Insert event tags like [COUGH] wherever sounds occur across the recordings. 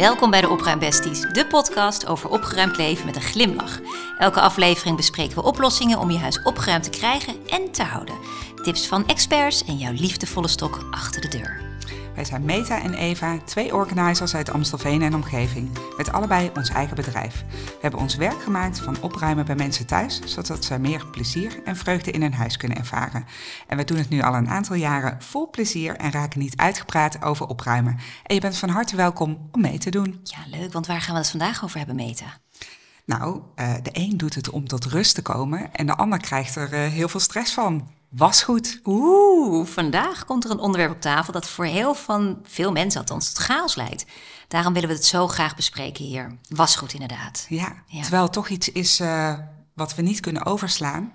Welkom bij de Opruimbesties, de podcast over opgeruimd leven met een glimlach. Elke aflevering bespreken we oplossingen om je huis opgeruimd te krijgen en te houden. Tips van experts en jouw liefdevolle stok achter de deur. Wij zijn Meta en Eva, twee organizers uit Amstelveen en omgeving, met allebei ons eigen bedrijf. We hebben ons werk gemaakt van opruimen bij mensen thuis, zodat ze meer plezier en vreugde in hun huis kunnen ervaren. En we doen het nu al een aantal jaren vol plezier en raken niet uitgepraat over opruimen. En je bent van harte welkom om mee te doen. Ja, leuk, want waar gaan we het vandaag over hebben, Meta? Nou, uh, de een doet het om tot rust te komen en de ander krijgt er uh, heel veel stress van. Wasgoed. Oeh, vandaag komt er een onderwerp op tafel dat voor heel van veel mensen althans tot chaos leidt. Daarom willen we het zo graag bespreken hier. Wasgoed inderdaad. Ja, ja. terwijl het toch iets is uh, wat we niet kunnen overslaan.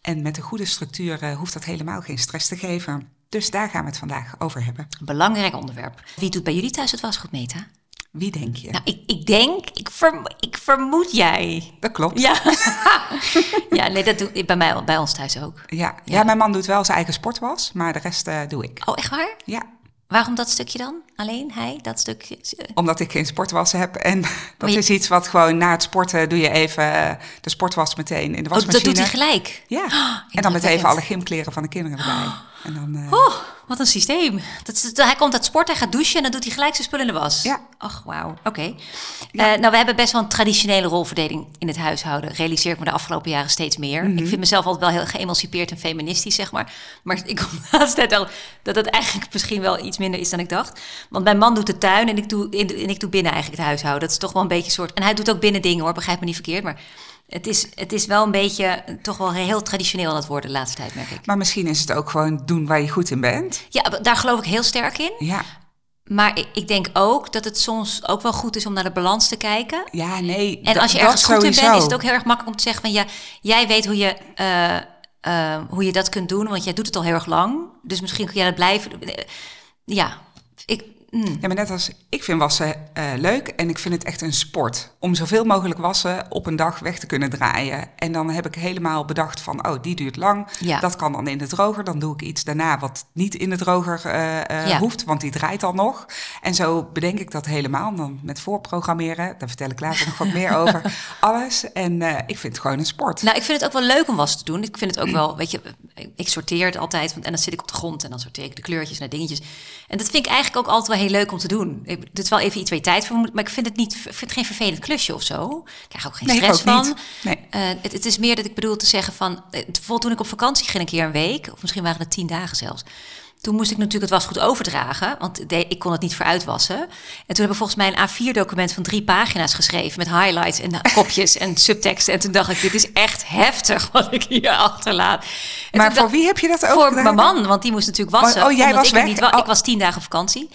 En met een goede structuur uh, hoeft dat helemaal geen stress te geven. Dus daar gaan we het vandaag over hebben. Belangrijk onderwerp. Wie doet bij jullie thuis het wasgoed, Meta? Wie denk je? Nou, ik, ik denk, ik, verm, ik vermoed jij. Dat klopt. Ja, [LAUGHS] ja nee, dat doe ik bij, mij, bij ons thuis ook. Ja. ja. Ja. mijn man doet wel zijn eigen sportwas, maar de rest uh, doe ik. Oh, echt waar? Ja. Waarom dat stukje dan? Alleen hij, dat stukje? Omdat ik geen sportwas heb. En [LAUGHS] dat je... is iets wat gewoon na het sporten doe je even de sportwas meteen in de wasmachine. Oh, dat doet hij gelijk? Ja. Oh, [GASPS] en dan met even alle gymkleren van de kinderen erbij. [GASPS] En dan, uh... oh, wat een systeem. Dat, dat, hij komt uit sport, hij gaat douchen en dan doet hij gelijk zijn spullen in de was. Ja. Ach, wauw. Oké. Okay. Ja. Uh, nou, we hebben best wel een traditionele rolverdeling in het huishouden. Realiseer ik me de afgelopen jaren steeds meer. Mm -hmm. Ik vind mezelf altijd wel heel geëmancipeerd en feministisch, zeg maar. Maar ik kom [LAUGHS] de laatste tijd al dat het eigenlijk misschien wel iets minder is dan ik dacht. Want mijn man doet de tuin en ik doe, en ik doe binnen eigenlijk het huishouden. Dat is toch wel een beetje een soort... En hij doet ook binnen dingen hoor, begrijp me niet verkeerd. Maar het is, het is wel een beetje, toch wel heel traditioneel aan het worden de laatste tijd, merk ik. Maar misschien is het ook gewoon doen waar je goed in bent. Ja, daar geloof ik heel sterk in. Ja. Maar ik, ik denk ook dat het soms ook wel goed is om naar de balans te kijken. Ja, nee. En als je ergens goed in bent, is het ook heel erg makkelijk om te zeggen van ja, jij weet hoe je, uh, uh, hoe je dat kunt doen, want jij doet het al heel erg lang. Dus misschien kun jij dat blijven. Ja, ik, Mm. Ja, maar net als ik vind wassen uh, leuk en ik vind het echt een sport. Om zoveel mogelijk wassen op een dag weg te kunnen draaien. En dan heb ik helemaal bedacht van, oh, die duurt lang. Ja. Dat kan dan in de droger. Dan doe ik iets daarna wat niet in de droger uh, uh, Ja. hoeft, want die draait al nog. En zo bedenk ik dat helemaal. Dan met voorprogrammeren, daar vertel ik later nog wat meer [LAUGHS] over. Alles. En ik vind het gewoon een sport. Nou, ik vind het ook wel leuk om was te doen. Ik vind het ook wel, weet je, ik sorteer het altijd. En dan zit ik op de grond en dan sorteer ik de kleurtjes de dingetjes. En dat vind ik eigenlijk ook altijd wel heel leuk om te doen. Ik, is wel even iets waar je tijd voor moet, maar ik vind het niet, vind het geen vervelend klusje of zo. Ik krijg ook geen Nee, stress ook van. Nee. Uh, het, het is meer dat ik bedoel te zeggen van, eh, bijvoorbeeld toen ik op vakantie ging een keer een week, of misschien waren het tien dagen zelfs. Toen moest ik natuurlijk het wasgoed overdragen, want de, ik kon het niet vooruitwassen. En toen hebben we volgens mij een A4-document van drie pagina's geschreven met highlights en kopjes en [LAUGHS] subteksten. En toen dacht ik, dit is echt heftig wat ik hier achterlaat. En Maar voor dacht- wie heb je dat voor overgedragen? mijn man, want die moest natuurlijk wassen. Oh, oh, jij omdat was ik weg? Niet, Oh. Ik was tien dagen op vakantie.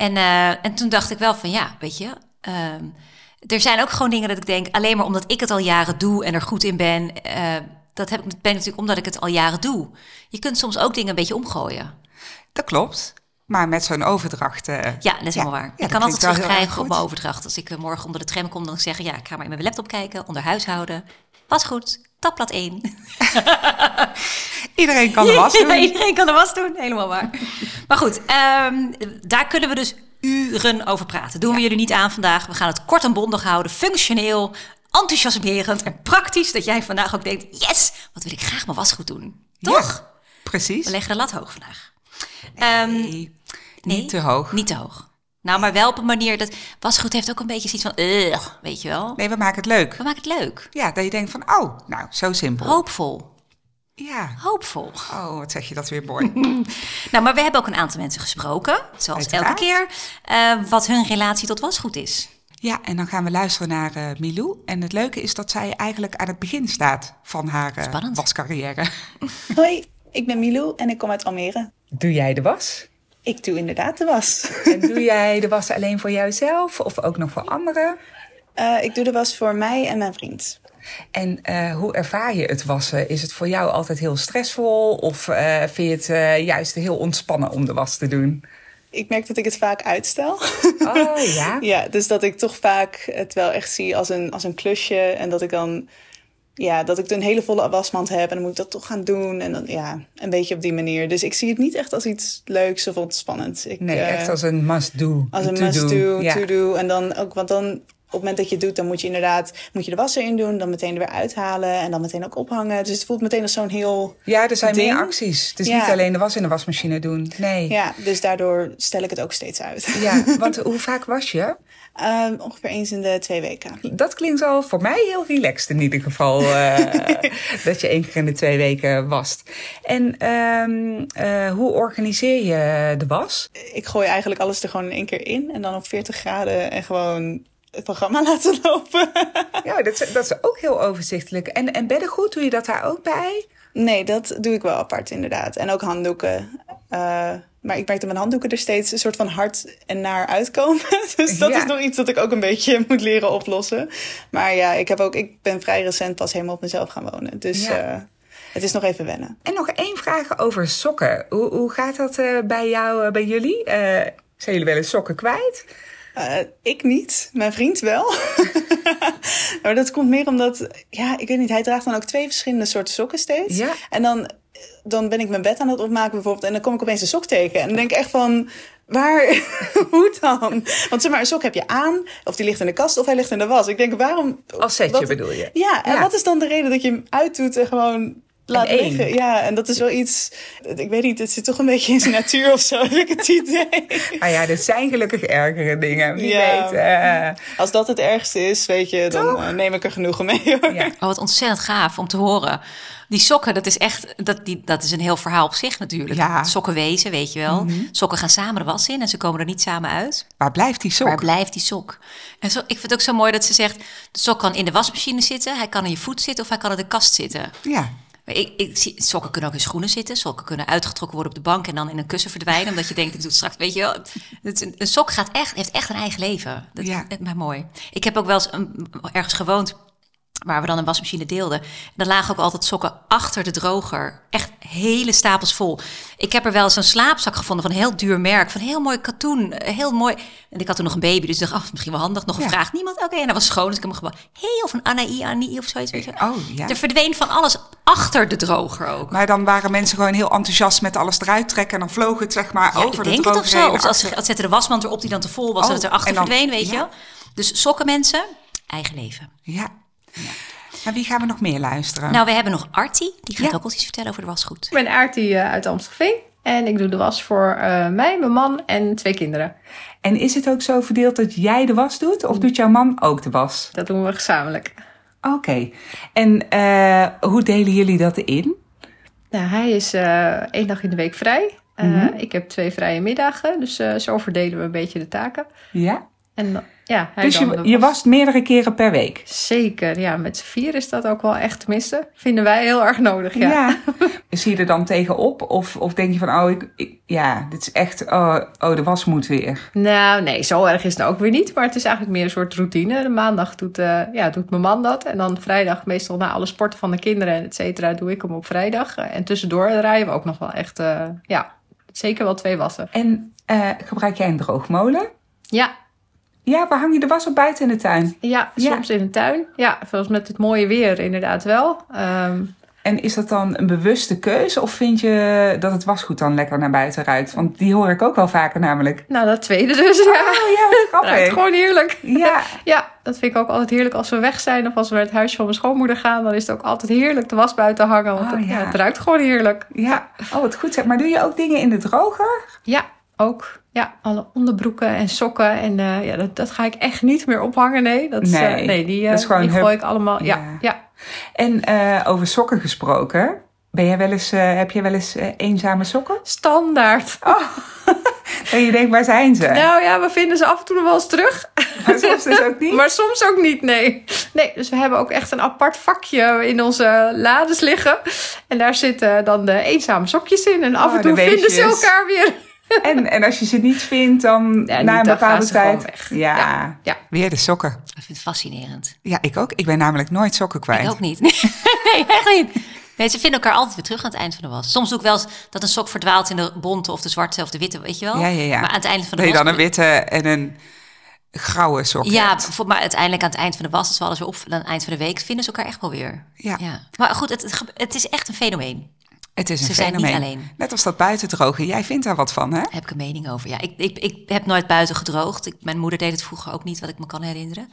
En, uh, en toen dacht ik wel van ja, weet je. ehm, er zijn ook gewoon dingen dat ik denk, alleen maar omdat ik het al jaren doe en er goed in ben. Uh, dat heb ik, ben ik natuurlijk omdat ik het al jaren doe. Je kunt soms ook dingen een beetje omgooien. Dat klopt. Maar met zo'n overdracht... uh, Ja, dat is helemaal waar. ja, ik kan altijd terugkrijgen op mijn overdracht. Als ik morgen onder de tram kom, dan zeg ik ja, ik ga maar in mijn laptop kijken, onder huishouden. Was goed, tabblad 1. [LAUGHS] Iedereen kan de was [LAUGHS] doen. Iedereen kan de was doen, helemaal waar. Maar goed, um, daar kunnen we dus uren over praten. Doen we jullie niet aan vandaag. We gaan het kort en bondig houden, functioneel, enthousiasmerend en praktisch. Dat jij vandaag ook denkt, yes, wat wil ik graag mijn wasgoed doen. Toch? Ja, precies. We leggen de lat hoog vandaag. Um, Nee, niet te hoog. Niet te hoog. Nou, maar wel op een manier dat wasgoed heeft ook een beetje zoiets van, uh, weet je wel. Nee, we maken het leuk. We maken het leuk. Ja, dat je denkt van, oh, nou, zo simpel. Hoopvol. Ja. Hoopvol. Oh, wat zeg je dat weer mooi. [LAUGHS] Nou, maar we hebben ook een aantal mensen gesproken, zoals Uiteraard. elke keer, uh, wat hun relatie tot wasgoed is. Ja, en dan gaan we luisteren naar uh, Milou. En het leuke is dat zij eigenlijk aan het begin staat van haar uh, Spannend. wascarrière. [LAUGHS] Hoi, ik ben Milou en ik kom uit Almere. Doe jij de was? Ik doe inderdaad de was. En doe jij de was alleen voor jouzelf of ook nog voor anderen? Uh, ik doe de was voor mij en mijn vriend. En uh, hoe ervaar je het wassen? Is het voor jou altijd heel stressvol of uh, vind je het juist heel ontspannen om de was te doen? Ik merk dat ik het vaak uitstel. Oh ja? [LAUGHS] ja, dus dat ik toch vaak het wel echt zie als een, als een klusje en dat ik dan ja, dat ik een hele volle wasmand heb en dan moet ik dat toch gaan doen. En dan, ja, een beetje op die manier. Dus ik zie het niet echt als iets leuks of ontspannends. Ik, Nee, eh, echt als een must-do. als een must-do, Ja. to-do. En dan ook, want dan op het moment dat je het doet, dan moet je inderdaad moet je de was erin doen, dan meteen er weer uithalen en dan meteen ook ophangen. Dus het voelt meteen als zo'n heel. Ja, er zijn ding. meer acties. Het is Ja. niet alleen de was in de wasmachine doen. Nee. Ja, dus daardoor stel ik het ook steeds uit. Ja, [LAUGHS] want hoe vaak was je? Ehm, ongeveer eens in de twee weken. Dat klinkt al voor mij heel relaxed in ieder geval. eh, [LAUGHS] dat je één keer in de twee weken wast. En ehm, eh, hoe organiseer je de was? Ik gooi eigenlijk alles er gewoon in één keer in en dan op 40 graden en gewoon het programma [LAUGHS] laten lopen. Ja, dat is, dat is ook heel overzichtelijk. En, en beddengoed, doe je dat daar ook bij? Nee, dat doe ik wel apart inderdaad. En ook handdoeken. Eh, maar ik merk dat mijn handdoeken er steeds een soort van hard en naar uitkomen. [LAUGHS] Dus dat Ja. is nog iets dat ik ook een beetje [LAUGHS] moet leren oplossen. Maar ja, ik, heb ook, ik ben vrij recent pas helemaal op mezelf gaan wonen. Dus Ja. eh, het is nog even wennen. En nog één vraag over sokken. Hoe, hoe gaat dat eh, bij jou, bij jullie? Zijn jullie wel eens sokken kwijt? Ik niet, mijn vriend wel. [LAUGHS] maar dat komt meer omdat, ja, ik weet niet, hij draagt dan ook twee verschillende soorten sokken steeds. Ja. En dan, dan ben ik mijn bed aan het opmaken bijvoorbeeld en dan kom ik opeens een sok tegen. En dan denk ik echt van, waar, [LAUGHS] hoe dan? Want zeg maar, een sok heb je aan, of die ligt in de kast of hij ligt in de was. Ik denk, waarom... Als setje wat- bedoel je? Ja, en Ja. wat is dan de reden dat je hem uitdoet en gewoon laat één. liggen? Ja, en dat is wel iets, ik weet niet, het zit toch een beetje in zijn natuur of zo, [LAUGHS] heb ik het idee. Ah ja, dit zijn gelukkig ergere dingen. Wie Ja. weet. eh, Als dat het ergste is, weet je, dan Toch? eh, neem ik er genoegen mee hoor. ja. Oh, wat ontzettend gaaf om te horen. Die sokken, dat is echt, dat, die, dat is een heel verhaal op zich natuurlijk. Ja. Sokken wezen, weet je wel. Sokken gaan samen de was in en ze komen er niet samen uit. Waar blijft die sok? Waar blijft die sok? En zo, ik vind het ook zo mooi dat ze zegt, de sok kan in de wasmachine zitten, hij kan in je voet zitten of hij kan in de kast zitten. Ja. Ik, ik zie, sokken kunnen ook in schoenen zitten. Sokken kunnen uitgetrokken worden op de bank en dan in een kussen verdwijnen. Omdat je denkt, ik doe het straks. Weet je wel, het een, een sok gaat echt, heeft echt een eigen leven. Dat Ja. is maar mooi. Ik heb ook wel eens een, ergens gewoond waar we dan een wasmachine deelden. En er lagen ook altijd sokken achter de droger. Echt hele stapels vol. Ik heb er wel eens een slaapzak gevonden van een heel duur merk. Van heel mooi katoen. eh, Heel mooi. En ik had toen nog een baby, dus ik dacht, oh, misschien wel handig. Nog een Ja. vraag. Niemand? Oké, en dat was schoon. Dus ik heb hem gewoon... Hey, of een Annie of zoiets. Weet je. Oh, ja. Er verdween van alles achter de droger ook. Maar dan waren mensen gewoon heel enthousiast met alles eruit trekken. En dan vloog het zeg maar Ja, over ik de denk het droger of zo. Of als als zetten de wasmand erop die dan te vol was, Oh, dat het erachter dan- verdween, weet ja. je wel. Dus sokken mensen, eigen leven. Ja. En wie gaan we nog meer luisteren? Nou, we hebben nog Artie. Die gaat Ja. ook wel iets vertellen over de wasgoed. Ik ben Aartie eh, uit Amstelveen. En ik doe de was voor eh, mij, mijn man en twee kinderen. En is het ook zo verdeeld dat jij de was doet? Of doet jouw man ook de was? Dat doen we gezamenlijk. Oké. En eh, hoe delen jullie dat in? Nou, hij is eh, één dag in de week vrij. Eh, Mhm. Ik heb twee vrije middagen. Dus eh, zo verdelen we een beetje de taken. Ja. En dan- ja, hij Dus je, je was. wast meerdere keren per week? Zeker, ja. Met z'n vier is dat ook wel echt tenminste. Vinden wij heel erg nodig, ja. [LAUGHS] Zie je er dan tegenop? Of, of denk je van, oh, ik, ik- ja, dit is echt, oh, oh, de was moet weer. Nou, nee, zo erg is het ook weer niet. Maar het is eigenlijk meer een soort routine. De maandag doet, eh, ja, doet mijn man dat. En dan vrijdag, meestal na alle sporten van de kinderen en et cetera, doe ik hem op vrijdag. En tussendoor draaien we ook nog wel echt, eh, ja, zeker wel twee wassen. En eh, gebruik jij een droogmolen? Ja, Ja, waar hang je de was op buiten in de tuin? ja, Ja. soms in de tuin. Ja, zoals met het mooie weer inderdaad wel. Ehm, En is dat dan een bewuste keuze? Of vind je dat het wasgoed dan lekker naar buiten ruikt? Want die hoor ik ook wel vaker namelijk. nou, dat tweede dus, ja. Oh ja, Ruikt [LAUGHS] grappig. gewoon heerlijk. Ja, [LAUGHS] Ja, dat vind ik ook altijd heerlijk als we weg zijn of als we naar het huisje van mijn schoonmoeder gaan. Dan is het ook altijd heerlijk de was buiten hangen. Want Oh, het, ja. ja. het ruikt gewoon heerlijk. ja. Oh, wat goed zeg. Maar doe je ook dingen in de droger? Ja, ook. Ja, alle onderbroeken en sokken. En eh, ja, dat, dat ga ik echt niet meer ophangen. Nee, dat is, eh, Nee, nee die, eh, dat is gewoon die hup. gooi ik allemaal. Ja, Ja. ja. En eh, over sokken gesproken. Ben jij wel eens, eh, heb je wel eens eh, eenzame sokken? standaard. [LAUGHS] En je denkt, waar zijn ze? Nou ja, we vinden ze af en toe nog wel eens terug. [LAUGHS] Maar soms dus ook niet? Maar soms ook niet, nee. Nee, dus we hebben ook echt een apart vakje in onze lades liggen. En daar zitten dan de eenzame sokjes in. En af Oh, en toe de vinden ze elkaar weer. En, en als je ze niet vindt, dan Ja, na een bepaalde tijd. weg. Ja. Ja, ja. Weer de sokken. Ik vind het fascinerend. Ja, ik ook. Ik ben namelijk nooit sokken kwijt. Ik ook niet. [LAUGHS] Nee, echt niet. Nee, ze vinden elkaar altijd weer terug aan het eind van de was. Soms doe ik wel eens dat een sok verdwaalt in de bonte of de zwarte of de witte, weet je wel. Ja, ja, ja. Maar aan het einde van de was... dan een witte en een grauwe sokken Ja, maar uiteindelijk aan het eind van de was, als we alles weer op, aan het eind van de week, vinden ze elkaar echt wel weer. Ja. Maar goed, het, het is echt een fenomeen. Het is een Ze zijn niet fenomeen. alleen. Net als dat buitendrogen. Jij vindt daar wat van, hè? Heb ik een mening over. Ja, ik, ik, ik heb nooit buiten gedroogd. Ik, mijn moeder deed het vroeger ook niet, wat ik me kan herinneren.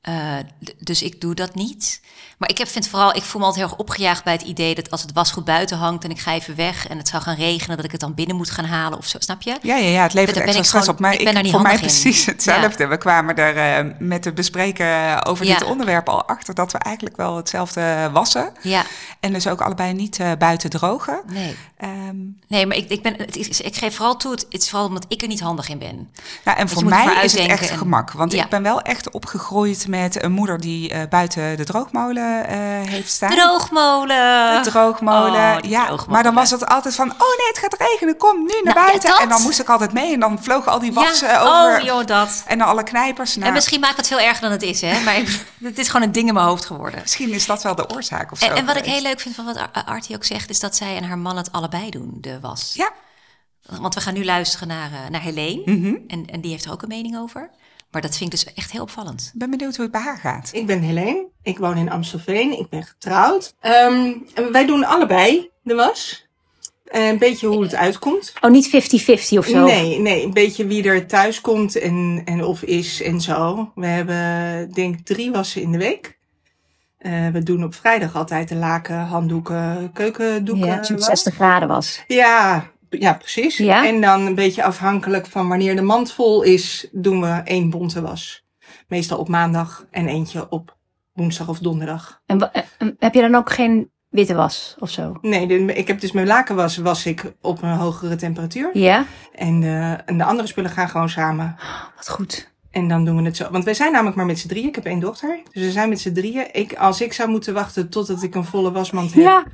Eh, dus ik doe dat niet. Maar ik heb, vind vooral, ik voel me altijd heel erg opgejaagd bij het idee dat als het wasgoed buiten hangt en ik ga even weg en het zou gaan regenen, dat ik het dan binnen moet gaan halen of zo. Snap je? Ja, ja, ja, het levert ben extra stress gewoon- op. Maar ik ben daar niet voor mij in. precies hetzelfde. We kwamen er eh, met het bespreken over Ja. dit onderwerp al achter dat we eigenlijk wel hetzelfde wassen. Ja, En dus ook allebei niet eh, buiten drogen. nee. Ehm, Nee, maar ik, ik, ben, het is, ik geef vooral toe, het, het is vooral omdat ik er niet handig in ben. ja, en voor mij is het echt en- gemak. Want Ja. ik ben wel echt opgegroeid met een moeder die eh, buiten de droogmolen eh, heeft staan. Droogmolen! De droogmolen. Oh, ja, droogmolen. maar dan was het altijd van, oh nee, het gaat regenen, kom nu naar Nou, buiten. en dan moest ik altijd mee en dan vlogen al die wassen ja, over. oh joh, dat. En dan alle knijpers. Nou, En misschien maakt het veel erger dan het is, hè? Maar [LAUGHS] het is gewoon een ding in mijn hoofd geworden. misschien is dat wel de oorzaak of zo. En, en wat ik heel leuk vind van wat Ar- Artie ook zegt, is dat zij en haar man het allebei doen, de was. Ja, Want we gaan nu luisteren naar, eh, naar Helene. Mhm. en, en die heeft er ook een mening over. Maar dat vind ik dus echt heel opvallend. ik ben benieuwd hoe het bij haar gaat. Ik ben Helene. Ik woon in Amstelveen. Ik ben getrouwd. Ehm, en wij doen allebei de was. Eh, Een beetje hoe het uitkomt. Oh, niet 50-50 of zo? Nee, nee, een beetje wie er thuis komt en, en of is en zo. We hebben denk ik drie wassen in de week. Eh, we doen op vrijdag altijd de laken, handdoeken, keukendoeken. Ja, als het was. 60 graden was. Ja, ja, precies. Ja? En dan een beetje afhankelijk van wanneer de mand vol is, doen we één bonte was. Meestal op maandag en eentje op woensdag of donderdag. En wa- eh, heb je dan ook geen witte was of zo? Nee, de, ik heb dus mijn lakenwas was ik op een hogere temperatuur. Ja? En, de, en de andere spullen gaan gewoon samen. Wat goed. En dan doen we het zo. Want wij zijn namelijk maar met z'n drieën. Ik heb één dochter. Dus we zijn met z'n drieën. Ik, als ik zou moeten wachten totdat ik een volle wasmand heb. Ja.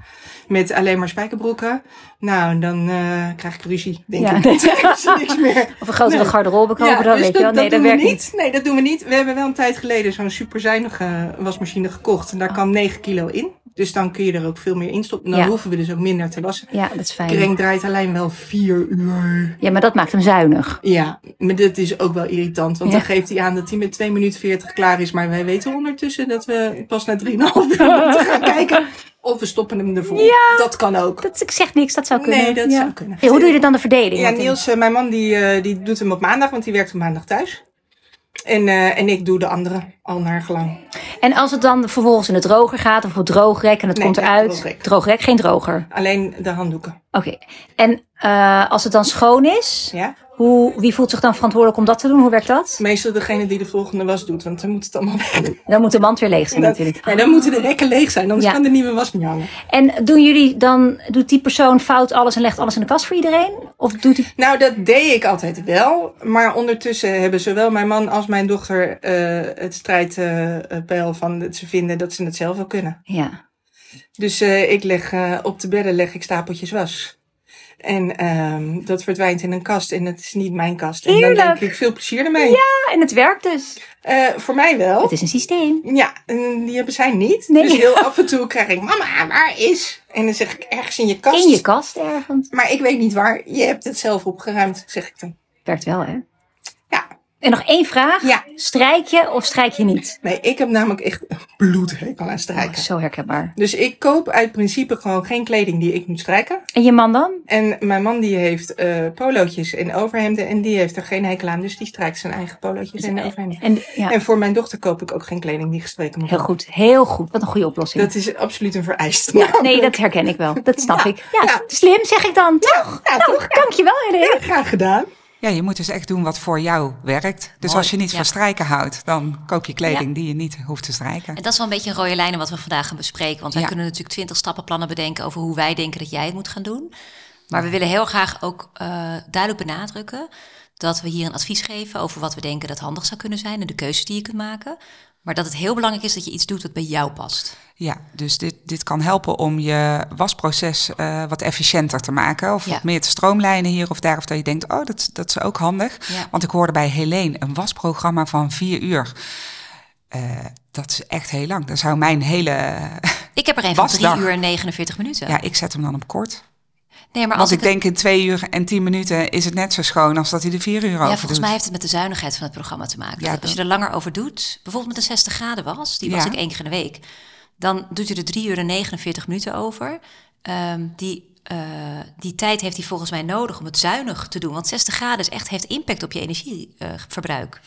Met alleen maar spijkerbroeken. Nou, dan eh, krijg ik ruzie. Denk Ja. ik. [LAUGHS] Niks meer. [LAUGHS] Of een grotere Nee. garderobe kopen dan, dus weet je wel. Nee, dat, doen we werkt niet. Nee, dat doen we niet. We hebben wel een tijd geleden zo'n superzuinige wasmachine gekocht. En daar Oh. kan 9 kilo in. Dus dan kun je er ook veel meer in stoppen. Dan Ja. hoeven we dus ook minder te wassen. Ja, dat is fijn. Kring draait alleen wel 4 uur. Ja, maar dat maakt hem zuinig. Ja, maar dit is ook wel irritant. Want Ja. dan geeft hij aan dat hij met 2 minuten 40 klaar is. Maar wij weten ondertussen dat we pas na 3,5 uur [LAUGHS] moeten gaan kijken. Of we stoppen hem ervoor. Ja. Dat kan ook. Dat, ik zeg niks, dat zou kunnen. Nee, dat ja. zou kunnen. Hey, hoe doe je dan de verdeling? Ja, Niels, eh, mijn man, die, eh, die doet hem op maandag, want die werkt op maandag thuis. En, eh, en ik doe de andere, al naar gelang. En als het dan vervolgens in de droger gaat, of op droogrek en het Nee, komt eruit. droogrek. Droogrek, geen droger. Alleen de handdoeken. Oké. En eh, als het dan schoon is, Ja? hoe, wie voelt zich dan verantwoordelijk om dat te doen? Hoe werkt dat? Meestal degene die de volgende was doet, want dan moet het allemaal weg. Dan moet de mand weer leeg zijn Dat- natuurlijk. nee, dan moeten de rekken leeg zijn, anders Ja. kan de nieuwe was niet hangen. En doen jullie dan, doet die persoon fout alles en legt alles in de kast voor iedereen? Of doet die... Nou, dat deed ik altijd wel. Maar ondertussen hebben zowel mijn man als mijn dochter eh, het strijdpeil van dat ze vinden dat ze het zelf wel kunnen. Ja. Dus eh, ik leg op de bedden leg ik stapeltjes was. En ehm, dat verdwijnt in een kast en het is niet mijn kast. En dan Heerlijk. denk ik veel plezier ermee. Ja, en het werkt dus. Eh, voor mij wel. Het is een systeem. Ja, en die hebben zij niet. Nee. Dus heel af en toe krijg ik, mama, waar is? En dan zeg ik, ergens in je kast. In je kast ergens. Maar ik weet niet waar. Je hebt het zelf opgeruimd, zeg ik dan. Werkt wel, hè? En nog één vraag. Ja. Strijk je of strijk je niet? Nee, ik heb namelijk echt een bloedhekel aan Oh, strijken. zo herkenbaar. Dus ik koop uit principe gewoon geen kleding die ik moet strijken. En je man dan? En mijn man die heeft eh polootjes en overhemden en die heeft er geen hekel aan. Dus die strijkt zijn eigen polootjes en overhemden. En, ja, En voor mijn dochter koop ik ook geen kleding die gestreken moet heel worden. goed. Heel goed. Wat een goede oplossing. Dat is absoluut een vereist. Ja, [LAUGHS] nee, dat herken ik wel. Dat snap Ja, ik. Ja, slim zeg ik dan. Toch? ja, nou, toch? dankjewel, Helene. Graag gedaan. Ja, je moet dus echt doen wat voor jou werkt. Dus Mooi, als je niet ja. van strijken houdt, dan koop je kleding die je niet hoeft te strijken. En dat is wel een beetje een rode lijn wat we vandaag gaan bespreken. Want wij Ja. kunnen natuurlijk twintig stappenplannen bedenken over hoe wij denken dat jij het moet gaan doen. Maar we willen heel graag ook eh, duidelijk benadrukken dat we hier een advies geven over wat we denken dat handig zou kunnen zijn en de keuzes die je kunt maken. Maar dat het heel belangrijk is dat je iets doet wat bij jou past. Ja, dus dit, dit kan helpen om je wasproces eh, wat efficiënter te maken. Of Ja. wat meer te stroomlijnen hier of daar. Of dat je denkt, oh, dat, dat is ook handig. Ja. Want ik hoorde bij Helene een wasprogramma van vier uur. Eh, dat is echt heel lang. Dan zou mijn hele... Ik heb er een van. 3 uur en 49 minuten. ja, ik zet hem dan op kort. Nee, maar Want als ik denk in twee uur en tien minuten is het net zo schoon als dat hij er vier uur Ja, over volgens doet. mij heeft het met de zuinigheid van het programma te maken. Ja, Dat als je er langer over doet, bijvoorbeeld met een 60 graden was, die was Ja. ik één keer in de week, dan doet hij er 3 uur en 49 minuten over. Ehm, die, eh, die tijd heeft hij volgens mij nodig om het zuinig te doen. Want 60 graden is echt, heeft impact op je energieverbruik.